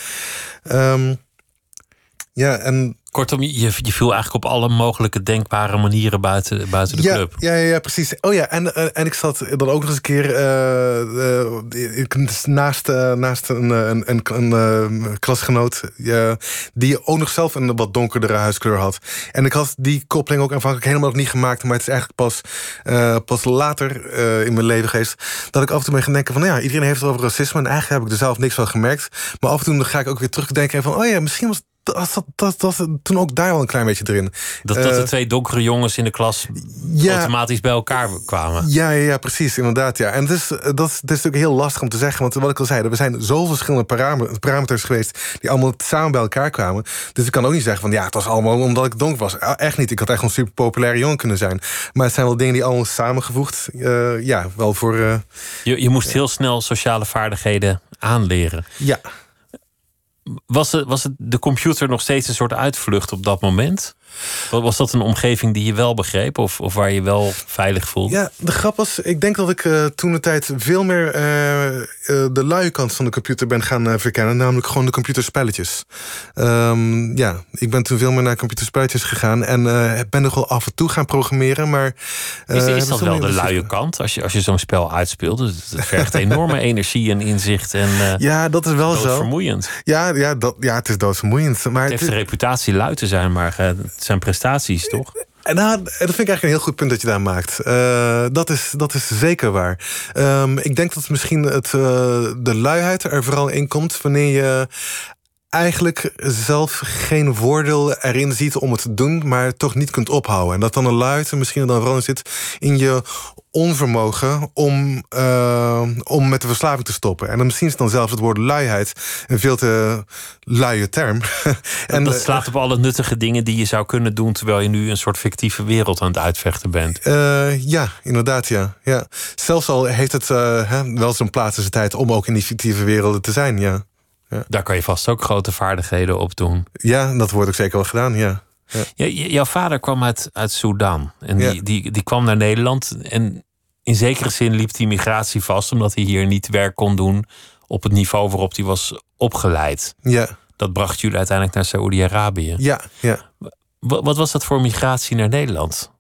Um, Ja, en Kortom, je, je viel eigenlijk op alle mogelijke denkbare manieren buiten, buiten de ja, club. Ja, ja, ja, precies. Oh ja, en, eh, en ik zat dan ook nog eens een keer eh, eh, naast, naast een, een, een, een, klasgenoot... die ook nog zelf een wat donkerdere huiskleur had. En ik had die koppeling ook aanvankelijk helemaal nog niet gemaakt... maar het is eigenlijk pas, pas later in mijn leven geweest... dat ik af en toe ben gaan denken van... nou ja, iedereen heeft het over racisme... en eigenlijk heb ik er zelf niks van gemerkt. Maar af en toe ga ik ook weer terugdenken van... oh ja, misschien was dat, dat, dat, dat toen ook daar wel een klein beetje erin. Dat, dat de Eh, twee donkere jongens in de klas ja. automatisch bij elkaar kwamen. Ja, ja, ja, precies, inderdaad. Ja. En het is, dat, is- natuurlijk heel lastig om te zeggen. Want wat ik al zei, er zijn zoveel verschillende param- parameters geweest... die allemaal samen bij elkaar kwamen. Dus ik kan ook niet zeggen van... ja, het was allemaal omdat ik donker was. Ah, Echt niet. Ik had echt een super populaire jongen kunnen zijn. Maar het zijn wel dingen die allemaal samengevoegd... eh, ja, wel voor... eh, Je, je moest heel snel sociale vaardigheden aanleren. ja. Was het, was het de computer nog steeds een soort uitvlucht op dat moment? Was- dat een omgeving die je wel begreep of, of waar je wel veilig voelde? Ja, de grap was, ik denk dat ik eh, toen de tijd veel meer eh, eh, de luie kant van de computer ben gaan verkennen. Namelijk gewoon de computerspelletjes. Ehm, ja, ik ben toen veel meer naar computerspelletjes gegaan. En ben nog wel af en toe gaan programmeren. Maar, Is, is dat wel de luie kant als je, als je zo'n spel uitspeelt? Dus het vergt enorme energie en inzicht en Ja, dat is wel zo. vermoeiend. Ja, ja, dat, ja, het is doodvermoeiend. Maar Het heeft het- de reputatie lui te zijn, maar eh, het zijn prestaties, toch? En nou, dat vind ik eigenlijk een heel goed punt dat je daar maakt. Eh, dat, is, dat is zeker waar. Ehm, ik denk dat misschien het, eh, de luiheid er vooral in komt wanneer je eigenlijk zelf geen voordeel erin ziet om het te doen, maar toch niet kunt ophouden. En dat dan een er misschien dan vooral zit in je onvermogen om, eh, om met de verslaving te stoppen. En dan misschien is dan zelfs het woord luiheid een veel te luie term. En dat eh, slaat op alle nuttige dingen die je zou kunnen doen... terwijl je nu een soort fictieve wereld aan het uitvechten bent. Eh, ja, inderdaad, ja. ja. Zelfs al heeft het hè, wel zijn plaats in zijn tijd om ook in die fictieve werelden te zijn, ja. Daar kan je vast ook grote vaardigheden op doen. Ja, dat wordt ook zeker wel gedaan, ja. Jouw vader kwam uit, uit Sudan. En die, die, die kwam naar Nederland. En in zekere zin liep die migratie vast... omdat hij hier niet werk kon doen op het niveau waarop hij was opgeleid. Ja, Dat bracht jullie uiteindelijk naar Saoedi-Arabië. ja, ja. Wa- Wat was dat voor migratie naar Nederland?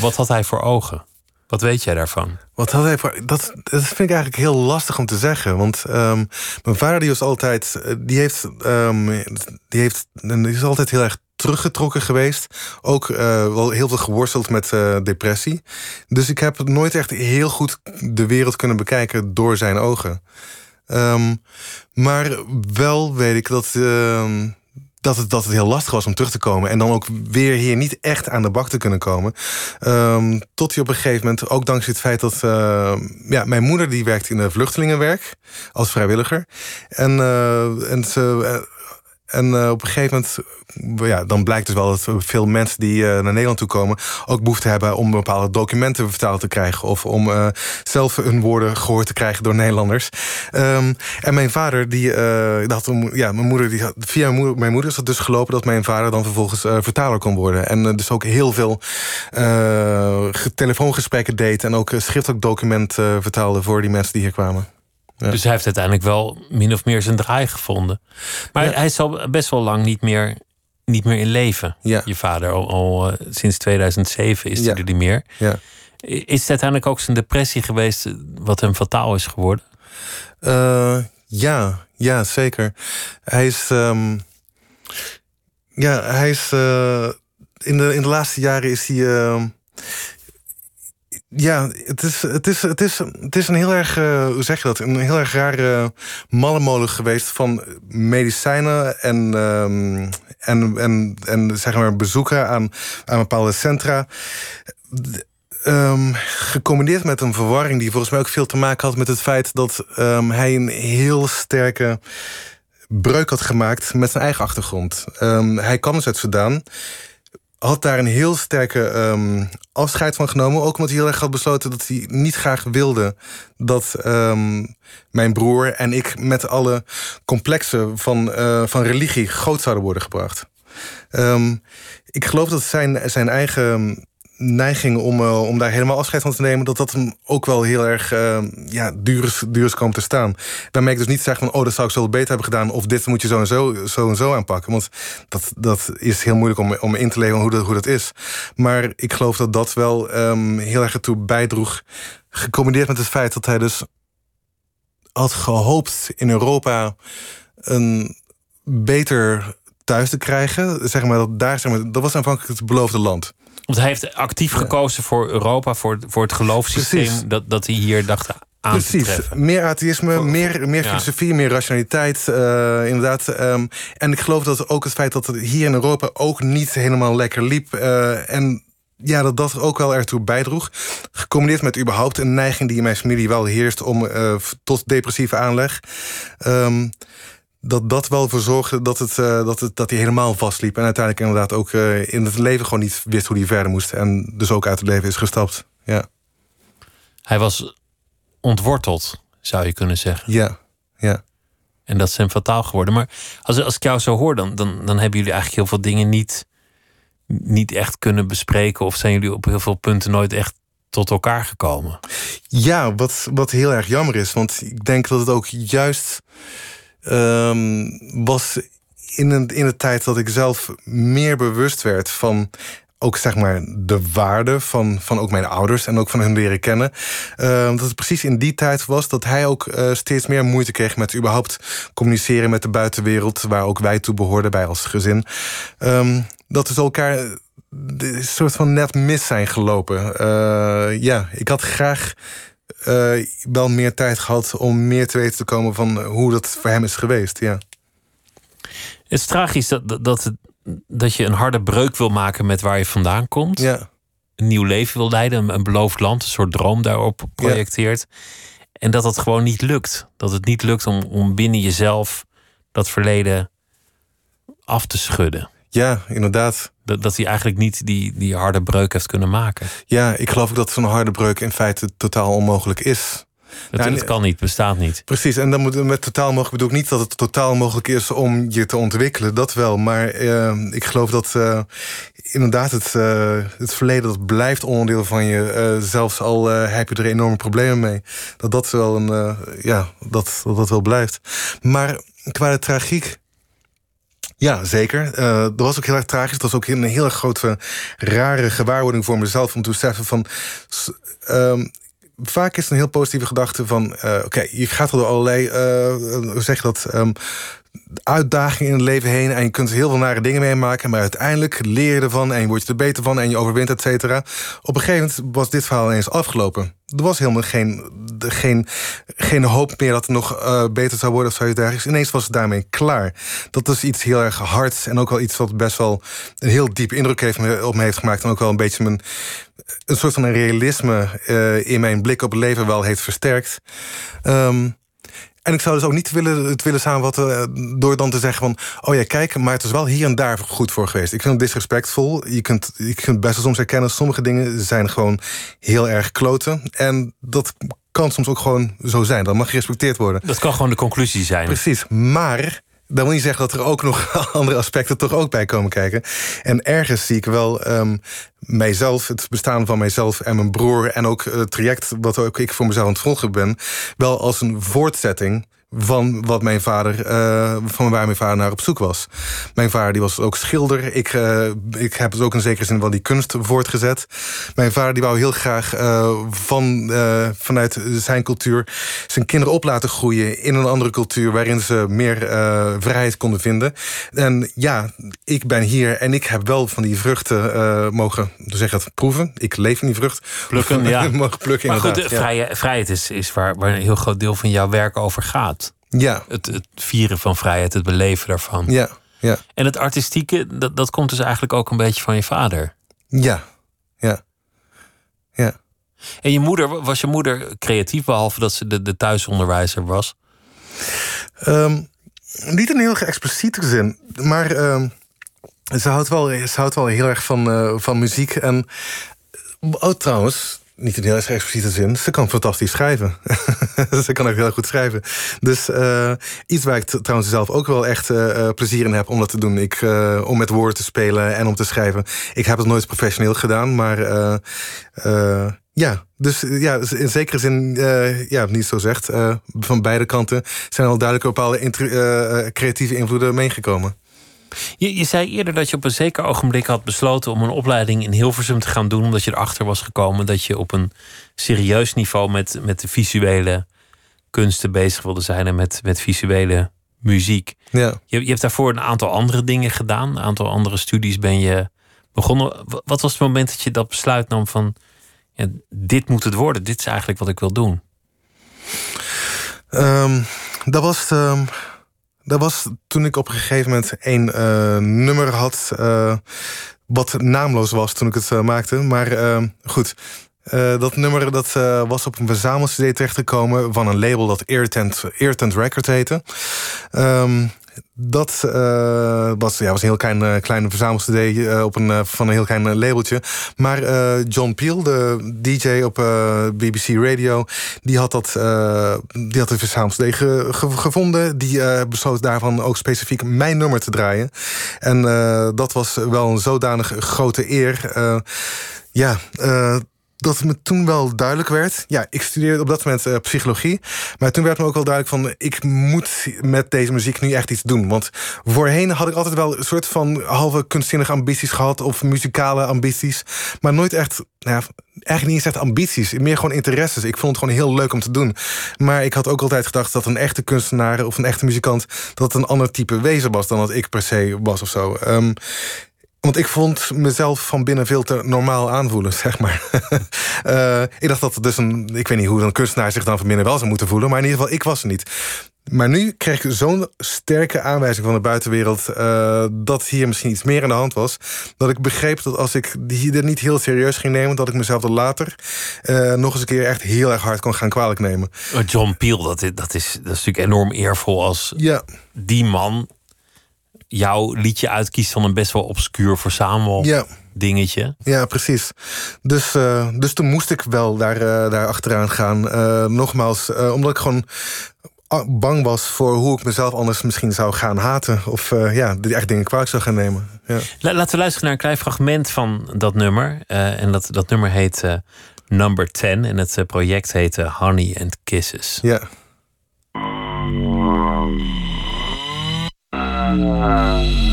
Wat had hij voor ogen? Wat weet jij daarvan? Wat had hij voor... Dat, dat vind ik eigenlijk heel lastig om te zeggen. Want ehm, mijn vader die was altijd... eh, Die heeft, ehm, die heeft... Is altijd heel erg teruggetrokken geweest. Ook eh, wel heel veel geworsteld met eh, depressie. Dus ik heb nooit echt heel goed de wereld kunnen bekijken door zijn ogen. Ehm, maar wel weet ik dat, dat, het, dat het heel lastig was om terug te komen. En dan ook weer hier niet echt aan de bak te kunnen komen. Ehm, tot hij op een gegeven moment, ook dankzij het feit dat... ehm, ja, mijn moeder die werkt in de vluchtelingenwerk als vrijwilliger. En, eh, en ze... en eh, op een gegeven moment, ja, dan blijkt dus wel dat veel mensen die eh, naar Nederland toe komen ook behoefte hebben om bepaalde documenten vertaald te krijgen of om eh, zelf hun woorden gehoord te krijgen door Nederlanders. Ehm, en mijn vader, die, dat, ja, mijn moeder, die had, via mijn moeder, mijn moeder is het dus gelopen dat mijn vader dan vervolgens vertaler kon worden. En dus ook heel veel ge- telefoongesprekken deed en ook schriftelijk document eh, vertaalde voor die mensen die hier kwamen. Ja. Dus hij heeft uiteindelijk wel min of meer zijn draai gevonden. Maar Ja. hij is al best wel lang niet meer, niet meer in leven. Ja. Je vader, al, al, eh, sinds 2007 is hij er niet meer. Ja. Is het uiteindelijk ook zijn depressie geweest eh, wat hem fataal is geworden? Eh, ja, ja, zeker. Hij is. ehm, ja, hij is. in, de, in de laatste jaren is hij. ehm, ja, het is, het, is, het, is, het is een heel erg, eh, hoe zeg je dat? Een heel erg rare mallenmolen geweest van medicijnen en, ehm, en, en, en zeg maar bezoeken aan, aan bepaalde centra. Ehm, gecombineerd met een verwarring die volgens mij ook veel te maken had met het feit dat ehm, hij een heel sterke breuk had gemaakt met zijn eigen achtergrond. Hij kwam dus uit Sudan, had daar een heel sterke ehm, afscheid van genomen. Ook omdat hij heel erg had besloten dat hij niet graag wilde dat ehm, mijn broer en ik met alle complexen van, eh, van religie groot zouden worden gebracht. Ehm, ik geloof dat zijn, zijn eigen neiging om, uh, om daar helemaal afscheid van te nemen, dat dat hem ook wel heel erg uh, ja, duur, is komen te staan. Daarmee ik dus niet zeggen van, oh, dat zou ik zo beter hebben gedaan, of dit moet je zo en zo, zo, en zo aanpakken. Want dat, dat is heel moeilijk om, om in te leven hoe dat, hoe dat is. Maar ik geloof dat dat wel um, heel erg ertoe bijdroeg, gecombineerd met het feit dat hij dus had gehoopt in Europa een beter thuis te krijgen. Zeg maar, dat, daar, zeg maar, dat was aanvankelijk het beloofde land. Want hij heeft actief gekozen voor Europa, voor, voor het geloofssysteem dat, dat hij hier dacht aan Precies. te treffen. Meer atheïsme, meer, meer filosofie, meer rationaliteit. Uh, inderdaad. Um, en ik geloof dat ook het feit dat het hier in Europa ook niet helemaal lekker liep. Uh, en ja, dat dat ook wel ertoe bijdroeg. Gecombineerd met überhaupt een neiging die in mijn familie wel heerst om uh, tot depressieve aanleg. Um, dat dat wel voor zorgde dat, het, uh, dat, het, dat hij helemaal vastliep. En uiteindelijk inderdaad ook uh, in het leven gewoon niet wist hoe hij verder moest. En dus ook uit het leven is gestapt. Ja. Hij was ontworteld, zou je kunnen zeggen. Ja, ja. En dat is hem fataal geworden. Maar als, als ik jou zo hoor, dan, dan, dan hebben jullie eigenlijk heel veel dingen niet, niet echt kunnen bespreken. Of zijn jullie op heel veel punten nooit echt tot elkaar gekomen? Ja, wat, wat heel erg jammer is. Want ik denk dat het ook juist um, was in een, in de tijd dat ik zelf meer bewust werd van ook zeg maar de waarde van, van ook mijn ouders en ook van hun leren kennen. Uh, dat het precies in die tijd was dat hij ook uh, steeds meer moeite kreeg met überhaupt communiceren met de buitenwereld, waar ook wij toe behoorden bij als gezin. Um, dat we elkaar een soort van net mis zijn gelopen. Uh, ja, ik had graag uh, wel meer tijd gehad om meer te weten te komen van hoe dat voor hem is geweest. Ja. Het is tragisch dat, dat, dat je een harde breuk wil maken met waar je vandaan komt. Ja. Een nieuw leven wil leiden, een beloofd land, een soort droom daarop projecteert. En dat dat gewoon niet lukt. Dat het niet lukt om, om binnen jezelf dat verleden af te schudden. Ja, inderdaad. Dat, dat hij eigenlijk niet die, die harde breuk heeft kunnen maken. Ja, ik geloof ook dat zo'n harde breuk in feite totaal onmogelijk is. Het, nou, het kan niet, bestaat niet. Precies, en dan moet, met totaal mogelijk bedoel ik niet dat het totaal mogelijk is om je te ontwikkelen. Dat wel, maar uh, ik geloof dat uh, inderdaad het, uh, het verleden dat blijft onderdeel van je. zelfs al heb je er enorme problemen mee. Dat dat wel een, ja, dat, dat dat wel blijft. Maar qua de tragiek ja, zeker. Uh, dat was ook heel erg tragisch. Het was ook een hele grote, rare gewaarwording voor mezelf om te beseffen van. Um, vaak is een heel positieve gedachte van... Uh, oké, je gaat door allerlei, uh, hoe zeg je dat... Um, uitdagingen in het leven heen... en je kunt heel veel nare dingen meemaken... maar uiteindelijk leer je ervan en je wordt er beter van... en je overwint, et cetera. Op een gegeven moment was dit verhaal ineens afgelopen. Er was helemaal geen, geen, geen hoop meer dat het nog uh, beter zou worden... of zoiets. Ineens was het daarmee klaar. Dat is iets heel erg hards en ook wel iets wat best wel... een heel diep indruk heeft, op me heeft gemaakt... en ook wel een beetje mijn, een soort van een realisme uh, in mijn blik op het leven wel heeft versterkt. Um, en ik zou dus ook niet willen, het willen samenvatten eh, door dan te zeggen van... oh ja, kijk, maar het is wel hier en daar goed voor geweest. Ik vind het disrespectvol. Je kunt, je kunt best wel soms herkennen... sommige dingen zijn gewoon heel erg kloten. En dat kan soms ook gewoon zo zijn. Dat mag gerespecteerd worden. Dat kan gewoon de conclusie zijn. Precies, maar dat wil niet zeggen dat er ook nog andere aspecten toch ook bij komen kijken. En ergens zie ik wel um, mijzelf, het bestaan van mijzelf en mijn broer... en ook het traject wat ook ik voor mezelf aan het volgen ben... wel als een voortzetting van wat mijn vader, uh, van waar mijn vader naar op zoek was. Mijn vader die was ook schilder. Ik, uh, ik heb het ook in zekere zin wel die kunst voortgezet. Mijn vader die wou heel graag uh, van, vanuit zijn cultuur zijn kinderen op laten groeien in een andere cultuur waarin ze meer vrijheid konden vinden. En ja, ik ben hier en ik heb wel van die vruchten mogen, zeg dat, proeven. Ik leef in die vrucht. Plukken, ja. mogen plukken, maar goed, ja. vrije, vrijheid is, is waar, waar een heel groot deel van jouw werk over gaat. Ja. Het, het vieren van vrijheid, het beleven daarvan. Ja, ja. En het artistieke, dat, dat komt dus eigenlijk ook een beetje van je vader. Ja, ja. Ja. En je moeder, was je moeder creatief, behalve dat ze de, de thuisonderwijzer was? Um, niet in een heel expliciete zin, maar um, ze, houdt wel, ze houdt wel heel erg van, uh, van muziek. En, oh, trouwens, niet in heel expliciete zin. Ze kan fantastisch schrijven. ze kan ook heel goed schrijven. Dus uh, iets waar ik trouwens zelf ook wel echt uh, plezier in heb om dat te doen. Ik, om met woorden te spelen en om te schrijven. Ik heb het nooit professioneel gedaan, maar ja, dus ja, in zekere zin, ja, niet zo zegt, van beide kanten zijn al duidelijk bepaalde creatieve invloeden meegekomen. Je, je zei eerder dat je op een zeker ogenblik had besloten om een opleiding in Hilversum te gaan doen, omdat je erachter was gekomen dat je op een serieus niveau met, met de visuele kunsten bezig wilde zijn en met, met visuele muziek. Ja. Je, je hebt daarvoor een aantal andere dingen gedaan, een aantal andere studies ben je begonnen. Wat was het moment dat je dat besluit nam van ja, dit moet het worden, dit is eigenlijk wat ik wil doen? Um, dat was. Um dat was toen ik op een gegeven moment een uh, nummer had. Uh, wat naamloos was toen ik het uh, maakte. Maar goed. dat nummer dat, was op een verzamel-CD terechtgekomen van een label dat Irritant, Irritant Record heette. Um, dat uh, was, ja, was een heel klein, uh, kleine verzamel uh, op een, van een heel klein labeltje. Maar John Peel, de DJ op BBC Radio, die had, dat, die had de verzamel ge, gevonden. Die besloot daarvan ook specifiek mijn nummer te draaien. En dat was wel een zodanig grote eer. ja, dat me toen wel duidelijk werd. Ja, ik studeerde op dat moment uh, psychologie. Maar toen werd me ook wel duidelijk van... ik moet met deze muziek nu echt iets doen. Want voorheen had ik altijd wel een soort van... halve kunstzinnige ambities gehad... of muzikale ambities. Maar nooit echt... Nou ja, eigenlijk niet eens echt ambities. Meer gewoon interesses. Ik vond het gewoon heel leuk om te doen. Maar ik had ook altijd gedacht dat een echte kunstenaar... of een echte muzikant... dat een ander type wezen was... dan dat ik per se was of zo. Um, want ik vond mezelf van binnen veel te normaal aanvoelen, zeg maar. uh, ik dacht dat het dus een... Ik weet niet hoe een kunstenaar zich dan van binnen wel zou moeten voelen... maar in ieder geval, ik was er niet. Maar nu kreeg ik zo'n sterke aanwijzing van de buitenwereld... Uh, dat hier misschien iets meer aan de hand was. Dat ik begreep dat als ik die niet heel serieus ging nemen... dat ik mezelf er later uh, nog eens een keer echt heel erg hard kon gaan kwalijk nemen. John Peel, dat is, dat is, dat is natuurlijk enorm eervol als ja. die man jouw liedje uitkiest van een best wel obscuur verzamel ja. dingetje. Ja, precies. Dus, uh, dus toen moest ik wel daar, uh, daar achteraan gaan. Uh, nogmaals, omdat ik gewoon bang was voor hoe ik mezelf anders misschien zou gaan haten. Of ja, die echt dingen kwalijk zou gaan nemen. Ja. Laten we luisteren naar een klein fragment van dat nummer. en dat, dat nummer heet Number 10. En het project heet Honey and Kisses. Ja. Nou,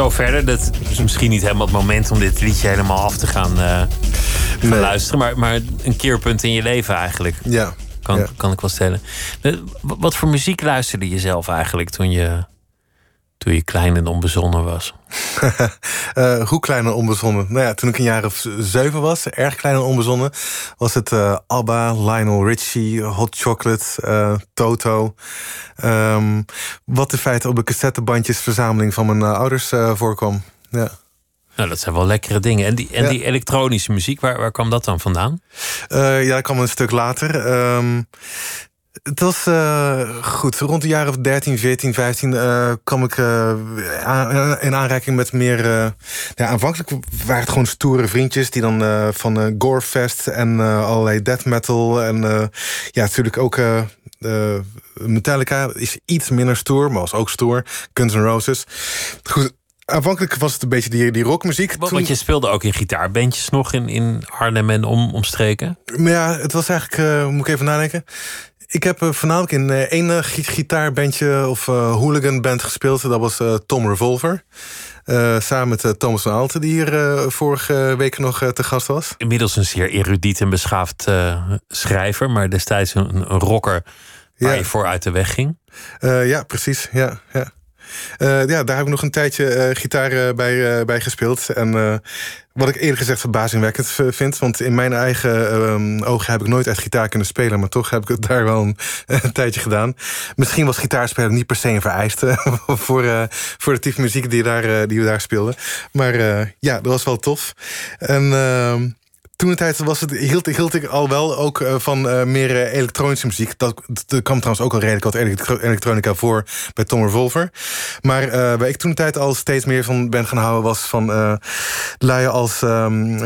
zo verder. Dat is misschien niet helemaal het moment om dit liedje helemaal af te gaan, uh, luisteren. Maar, maar een keerpunt in je leven eigenlijk. Ja. Kan, kan ik wel stellen. Eh, wat voor muziek luisterde je zelf eigenlijk toen je, toen je klein en onbezonnen was? uh, hoe klein en onbezonnen? Nou ja, toen ik een jaar of zeven was, erg klein en onbezonnen, was het uh, ABBA, Lionel Richie, Hot Chocolate, uh, Toto. Um, wat in feite op de cassettebandjesverzameling van mijn ouders voorkwam. Ja. Nou, dat zijn wel lekkere dingen. En die, en die elektronische muziek, waar, waar kwam dat dan vandaan? ja, dat kwam een stuk later. Um, het was uh, goed. Rond de jaren 13, 14, 15 uh, kwam ik uh, in aanraking met meer. ja, aanvankelijk waren het gewoon stoere vriendjes die dan van Gorefest en allerlei death metal. En ja, natuurlijk ook. Metallica is iets minder stoer, maar was ook stoer. Guns N' Roses. Goed, aanvankelijk was het een beetje die, die rockmuziek. Want, Toen... je speelde ook in gitaarbandjes nog in, in Arnhem en om, omstreken? Maar ja, het was eigenlijk, uh, moet ik even nadenken Ik heb voornamelijk in één gitaarbandje of hooliganband gespeeld. Dat was Tom Revolver. samen met Thomas van Aalten, die hier vorige week nog te gast was. Inmiddels een zeer erudiet en beschaafd schrijver, maar destijds een, een rocker waar je voor uit de weg ging. ja, precies. Ja, ja. Ja, daar heb ik nog een tijdje gitaar bij, bij gespeeld. En wat ik eerlijk gezegd verbazingwekkend vind. Want in mijn eigen um, ogen heb ik nooit echt gitaar kunnen spelen. Maar toch heb ik het daar wel een, tijdje gedaan. Misschien was gitaarspelen niet per se een vereiste. voor, voor de type muziek die, daar, die we daar speelden. Maar ja, dat was wel tof. En ehm, toen tijd was het, hield, ik al wel ook uh, van uh, meer uh, elektronische muziek. Dat, dat kwam trouwens ook al redelijk wat elektro elektronica voor bij Tom Revolver. Maar waar ik toen tijd al steeds meer van ben gaan houden... was van uh, als um,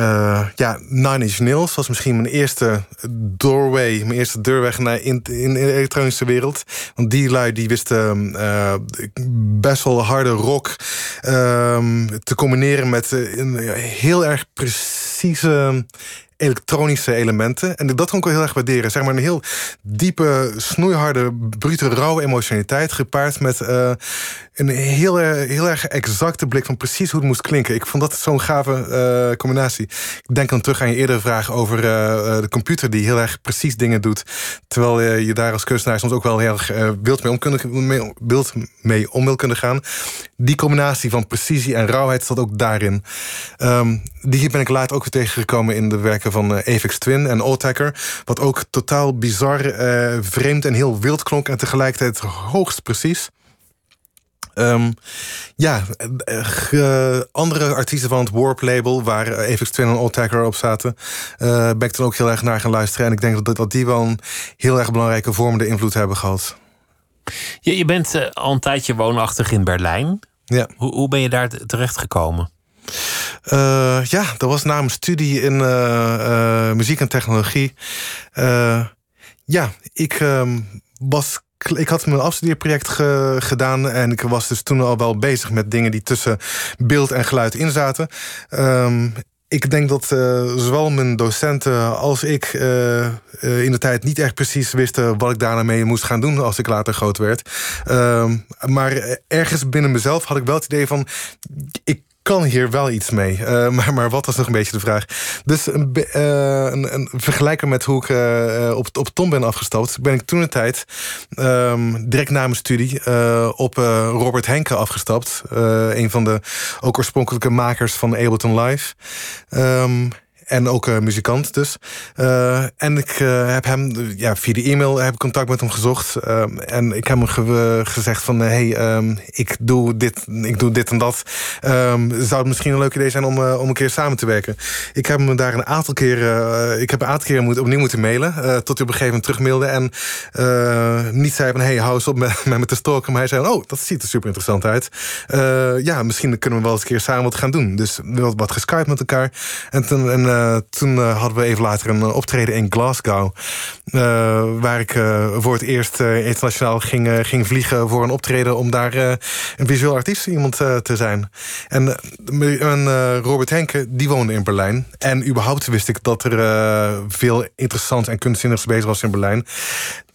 ja, Nine Inch Nails. was misschien mijn eerste doorway, mijn eerste deurweg naar in, in, de elektronische wereld. Want die lui die wisten best wel harde rock ehm, te combineren met een heel erg precieze elektronische elementen. En dat kan ik heel erg waarderen. Zeg maar een heel diepe, snoeiharde, brute, rauwe emotionaliteit... gepaard met uh, een heel, heel erg exacte blik van precies hoe het moest klinken. Ik vond dat zo'n gave uh, combinatie. Ik denk dan terug aan je eerdere vraag over uh, de computer... die heel erg precies dingen doet. Terwijl je daar als kunstenaar soms ook wel heel erg wild, mee om mee, wild mee om wil kunnen gaan. Die combinatie van precisie en rauwheid zat ook daarin. Um, die ben ik later ook weer tegengekomen in de werken van Avex Twin en Oldtacker. Wat ook totaal bizar, vreemd en heel wild klonk... en tegelijkertijd hoogst precies. Um, ja, uh, andere artiesten van het Warp label... waar Avex Twin en Oldtacker op zaten... ben ik dan ook heel erg naar gaan luisteren. En ik denk dat, dat die wel een heel erg belangrijke vormende invloed hebben gehad. Je, je bent al een tijdje woonachtig in Berlijn. Ja. Hoe, hoe ben je daar terecht gekomen? Uh, ja, dat was na mijn studie in muziek en technologie. ja, ik ehm, was ik had mijn afstudeerproject ge gedaan en ik was dus toen al wel bezig met dingen die tussen beeld en geluid in zaten. Um, ik denk dat uh, zowel mijn docenten als ik uh, in de tijd niet echt precies wisten wat ik daarna mee moest gaan doen als ik later groot werd. Uh, maar ergens binnen mezelf had ik wel het idee van ik kan hier wel iets mee. Uh, maar, maar wat was nog een beetje de vraag? Dus uh, een, een vergelijker met hoe ik uh, op, op Tom ben afgestapt... ben ik toen een tijd, um, direct na mijn studie... op Robert Henke afgestapt. een van de ook oorspronkelijke makers van Ableton Live. Um, en ook uh, muzikant dus. Uh, en ik uh, heb hem, ja, via de e-mail heb ik contact met hem gezocht. en ik heb hem ge gezegd van, hey, um, ik, doe dit, ik doe dit en dat. Um, zou het misschien een leuk idee zijn om, om een keer samen te werken? Ik heb hem daar een aantal keren, ik heb een aantal keren moet, opnieuw moeten mailen. tot hij op een gegeven moment terugmailde. En niet zei van, hey, hou eens op met, met me te stalken. Maar hij zei, oh, dat ziet er super interessant uit. ja, misschien kunnen we wel eens een keer samen wat gaan doen. Dus wat, wat geskypt met elkaar. En toen... En, uh, toen uh, hadden we even later een uh, optreden in Glasgow. waar ik voor het eerst internationaal ging, ging vliegen voor een optreden... om daar een visueel artiest iemand te zijn. En, Robert Henke, die woonde in Berlijn. En überhaupt wist ik dat er veel interessant en kunstzinnigs bezig was in Berlijn.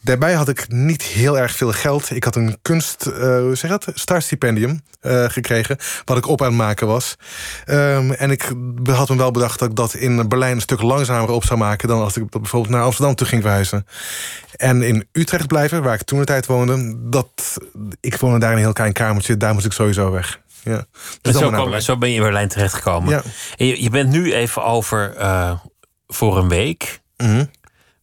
Daarbij had ik niet heel erg veel geld. Ik had een kunst, uh, hoe zeg dat, startstipendium uh, gekregen, wat ik op aan het maken was. Um, en ik had me wel bedacht dat ik dat in Berlijn een stuk langzamer op zou maken dan als ik bijvoorbeeld naar Amsterdam toe ging verhuizen. En in Utrecht blijven, waar ik toen de tijd woonde, dat ik woonde daar in een heel klein kamertje, daar moest ik sowieso weg. Ja. Dus zo, kom, zo, ben je in Berlijn terechtgekomen. Ja. En je, je, bent nu even over uh, voor een week. Mm -hmm.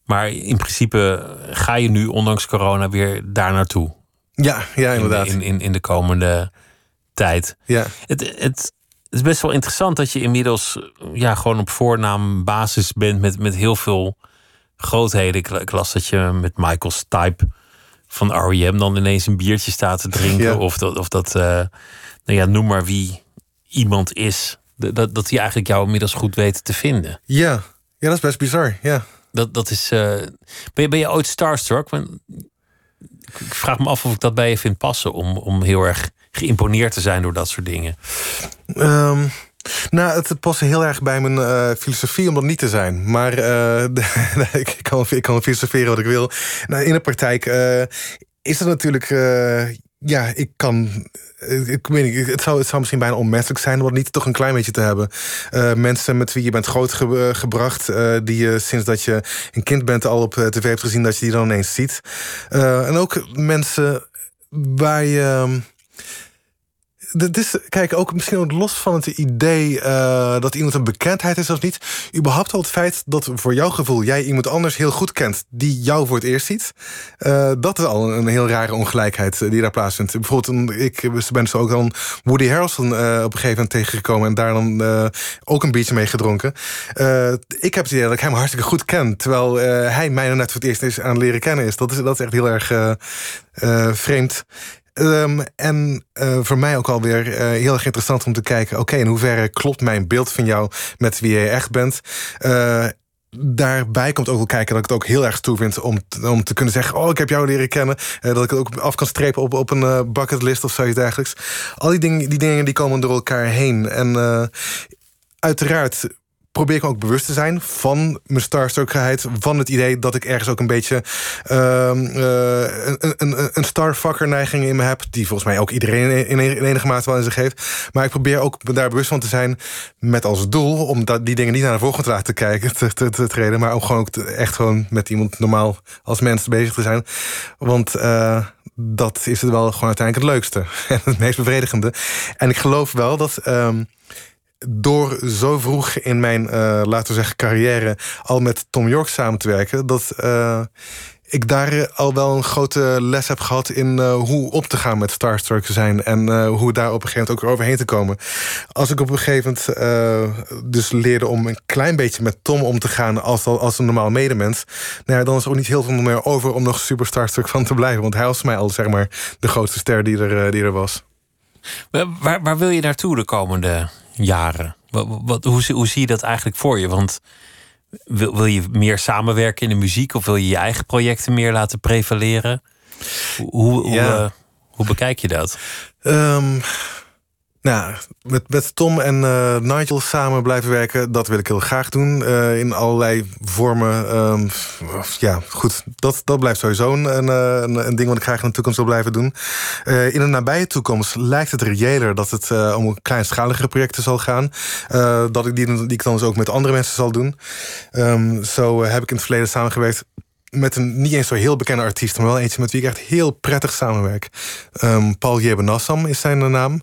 Maar in principe ga je nu, ondanks corona, weer daar naartoe. Ja, ja inderdaad. In, in, in de komende tijd. Ja. Het, het, het is best wel interessant dat je inmiddels ja, gewoon op voornaambasis bent met, met heel veel grootheden. Ik, las dat je met Michael Stipe van R.E.M. dan ineens een biertje staat te drinken. Ja. Of dat, of dat uh, nou ja, noem maar wie iemand is. Dat, dat die eigenlijk jou inmiddels goed weten te vinden. Ja, ja dat is best bizar. Ja. Dat, dat is, uh, ben, je, ben je ooit starstruck? Ik vraag me af of ik dat bij je vind passen om, om heel erg geïmponeerd te zijn door dat soort dingen. Um, Nou, het past heel erg bij mijn uh, filosofie om dat niet te zijn. Maar uh, ik, kan, ik kan filosoferen wat ik wil. Nou, in de praktijk is het natuurlijk... ja, ik kan ik weet niet, het zou, het zou misschien bijna onmenselijk zijn om dat niet toch een klein beetje te hebben. Uh, mensen met wie je bent grootgebracht, uh, die je sinds dat je een kind bent al op tv hebt gezien, dat je die dan ineens ziet. En ook mensen waar je dat is, kijk, ook misschien los van het idee uh, dat iemand een bekendheid is of niet. Überhaupt al het feit dat voor jouw gevoel jij iemand anders heel goed kent die jou voor het eerst ziet. Uh, dat is al een, heel rare ongelijkheid die daar plaatsvindt. Bijvoorbeeld, ik ben zo ook dan Woody Harrelson op een gegeven moment tegengekomen en daar dan ook een biertje mee gedronken. ik heb het idee dat ik hem hartstikke goed ken, terwijl hij mij net voor het eerst is aan leren kennen is. Dat is, dat is echt heel erg vreemd. Um, en uh, voor mij ook alweer uh, heel erg interessant om te kijken... oké, in hoeverre klopt mijn beeld van jou met wie je echt bent... Uh, daarbij komt ook wel kijken dat ik het ook heel erg toe vind om, om te kunnen zeggen: Oh, ik heb jou leren kennen. dat ik het ook af kan strepen op, op een bucketlist of zoiets dergelijks. Al die dingen, die dingen die komen door elkaar heen. En uiteraard probeer ik ook bewust te zijn van mijn starstruckheid. Van het idee dat ik ergens ook een beetje uh, een, een, een starfucker neiging in me heb. Die volgens mij ook iedereen in, enige mate wel in zich heeft. Maar ik probeer ook daar bewust van te zijn. Met als doel om dat, die dingen niet naar de voren te laten kijken, te, te, te treden. Maar om gewoon ook echt gewoon met iemand normaal als mens bezig te zijn. Want uh, dat is het wel gewoon uiteindelijk het leukste. En het meest bevredigende. En ik geloof wel dat. Um, door zo vroeg in mijn, uh, laten we zeggen, carrière al met Tom York samen te werken, dat uh, ik daar al wel een grote les heb gehad in hoe op te gaan met Starstruck zijn en hoe daar op een gegeven moment ook overheen te komen. Als ik op een gegeven moment dus leerde om een klein beetje met Tom om te gaan als, als een normaal medemens, nou dan is er ook niet heel veel meer over om nog super Starstruck van te blijven. Want hij was mij al zeg maar de grootste ster die er, die er was. Waar, waar wil je naartoe de komende jaren? Wat, wat, hoe, hoe zie je dat eigenlijk voor je? Want wil, wil je meer samenwerken in de muziek of wil je je eigen projecten meer laten prevaleren? Hoe, hoe, ja. hoe bekijk je dat? Um, nou, met, met Tom en uh, Nigel samen blijven werken, dat wil ik heel graag doen. Uh, in allerlei vormen. Um, ja, goed, dat, dat blijft sowieso een, een, ding wat ik graag in de toekomst wil blijven doen. Uh, in de nabije toekomst lijkt het reëler dat het om kleinschaligere projecten zal gaan. dat ik die, die ik dan dus ook met andere mensen zal doen. Um, zo heb ik in het verleden samengewerkt met een niet eens zo heel bekende artiest, maar wel eentje met wie ik echt heel prettig samenwerk. Um, Paul Jebenassam is zijn naam.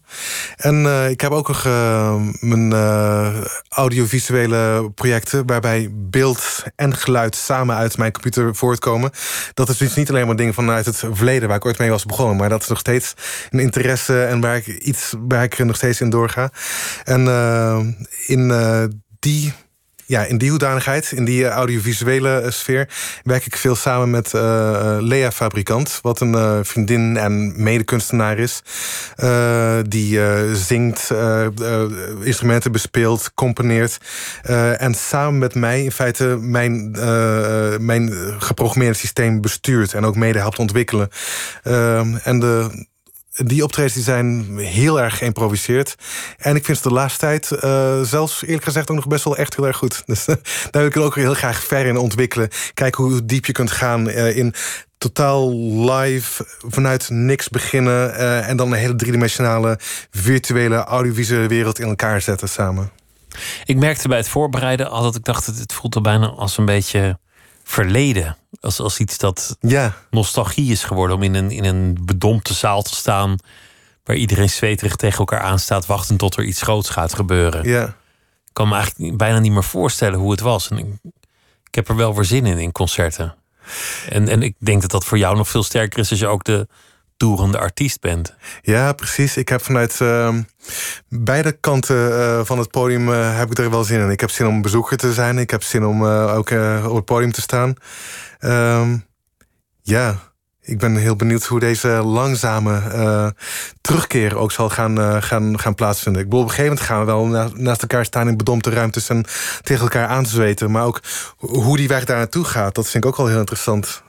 En uh, ik heb ook nog uh, mijn uh, audiovisuele projecten waarbij beeld en geluid samen uit mijn computer voortkomen. Dat is dus niet alleen maar dingen vanuit het verleden waar ik ooit mee was begonnen, maar dat is nog steeds een interesse en waar ik iets waar ik nog steeds in doorga. En in die ja, in die hoedanigheid, in die eh, audiovisuele eh, sfeer, werk ik veel samen met uh, Lea Fabrikant, wat een vriendin en medekunstenaar is. Die zingt, instrumenten bespeelt, componeert. en samen met mij in feite mijn, mijn geprogrammeerde systeem bestuurt en ook mede helpt ontwikkelen. en de die optredens die zijn heel erg geïmproviseerd. En ik vind ze de laatste tijd uh, zelfs eerlijk gezegd ook nog best wel echt heel erg goed. Dus daar wil ik ook heel graag ver in ontwikkelen. Kijken hoe diep je kunt gaan uh, in totaal live vanuit niks beginnen. En dan een hele driedimensionale virtuele audiovisuele wereld in elkaar zetten samen. Ik merkte bij het voorbereiden al dat ik dacht, het voelt er bijna als een beetje verleden. Als, als iets dat ja. nostalgie is geworden om in een, in een bedompte zaal te staan. Waar iedereen zweterig tegen elkaar aanstaat, wachten tot er iets groots gaat gebeuren. Ja. Ik kan me eigenlijk bijna niet meer voorstellen hoe het was. En ik, ik heb er wel weer zin in, in concerten. En, en ik denk dat dat voor jou nog veel sterker is als je ook de, artiest bent. Ja, precies. Ik heb vanuit uh, beide kanten uh, van het podium uh, heb ik er wel zin in. Ik heb zin om bezoeker te zijn. Ik heb zin om eh, ook op het podium te staan. Ehm, ja, ik ben heel benieuwd hoe deze langzame terugkeer ook zal gaan, gaan, gaan plaatsvinden. Ik bedoel, op een gegeven moment gaan we wel naast elkaar staan in bedompte ruimtes en tegen elkaar aanzweten. Maar ook hoe die weg daar naartoe gaat, dat vind ik ook wel heel interessant.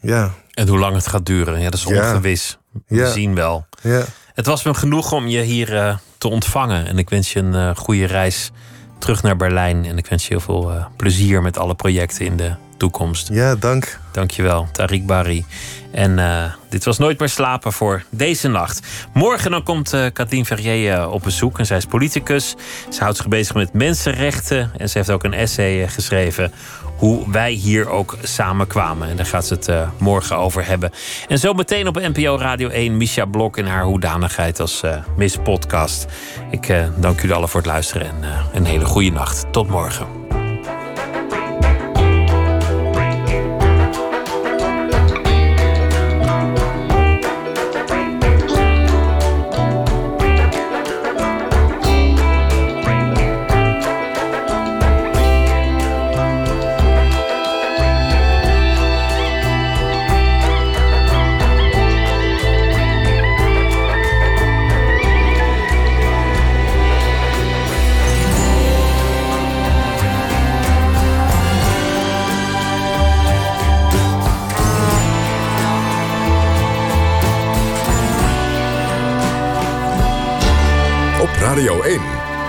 Ja. En hoe lang het gaat duren, ja, dat is ongewis. We zien wel. Ja. Het was me genoeg om je hier eh, te ontvangen. En ik wens je een uh, goede reis terug naar Berlijn. En ik wens je heel veel uh, plezier met alle projecten in de toekomst. Ja, dank. Dankjewel, Tariq Bari. En dit was Nooit meer slapen voor deze nacht. Morgen dan komt uh, Verrier op bezoek. En zij is politicus. Ze houdt zich bezig met mensenrechten. En ze heeft ook een essay geschreven hoe wij hier ook samen kwamen. En daar gaat ze het uh, morgen over hebben. En zo meteen op NPO Radio 1 Misha Blok in haar hoedanigheid als uh, Miss Podcast. Ik uh, dank jullie allen voor het luisteren en een hele goede nacht. Tot morgen.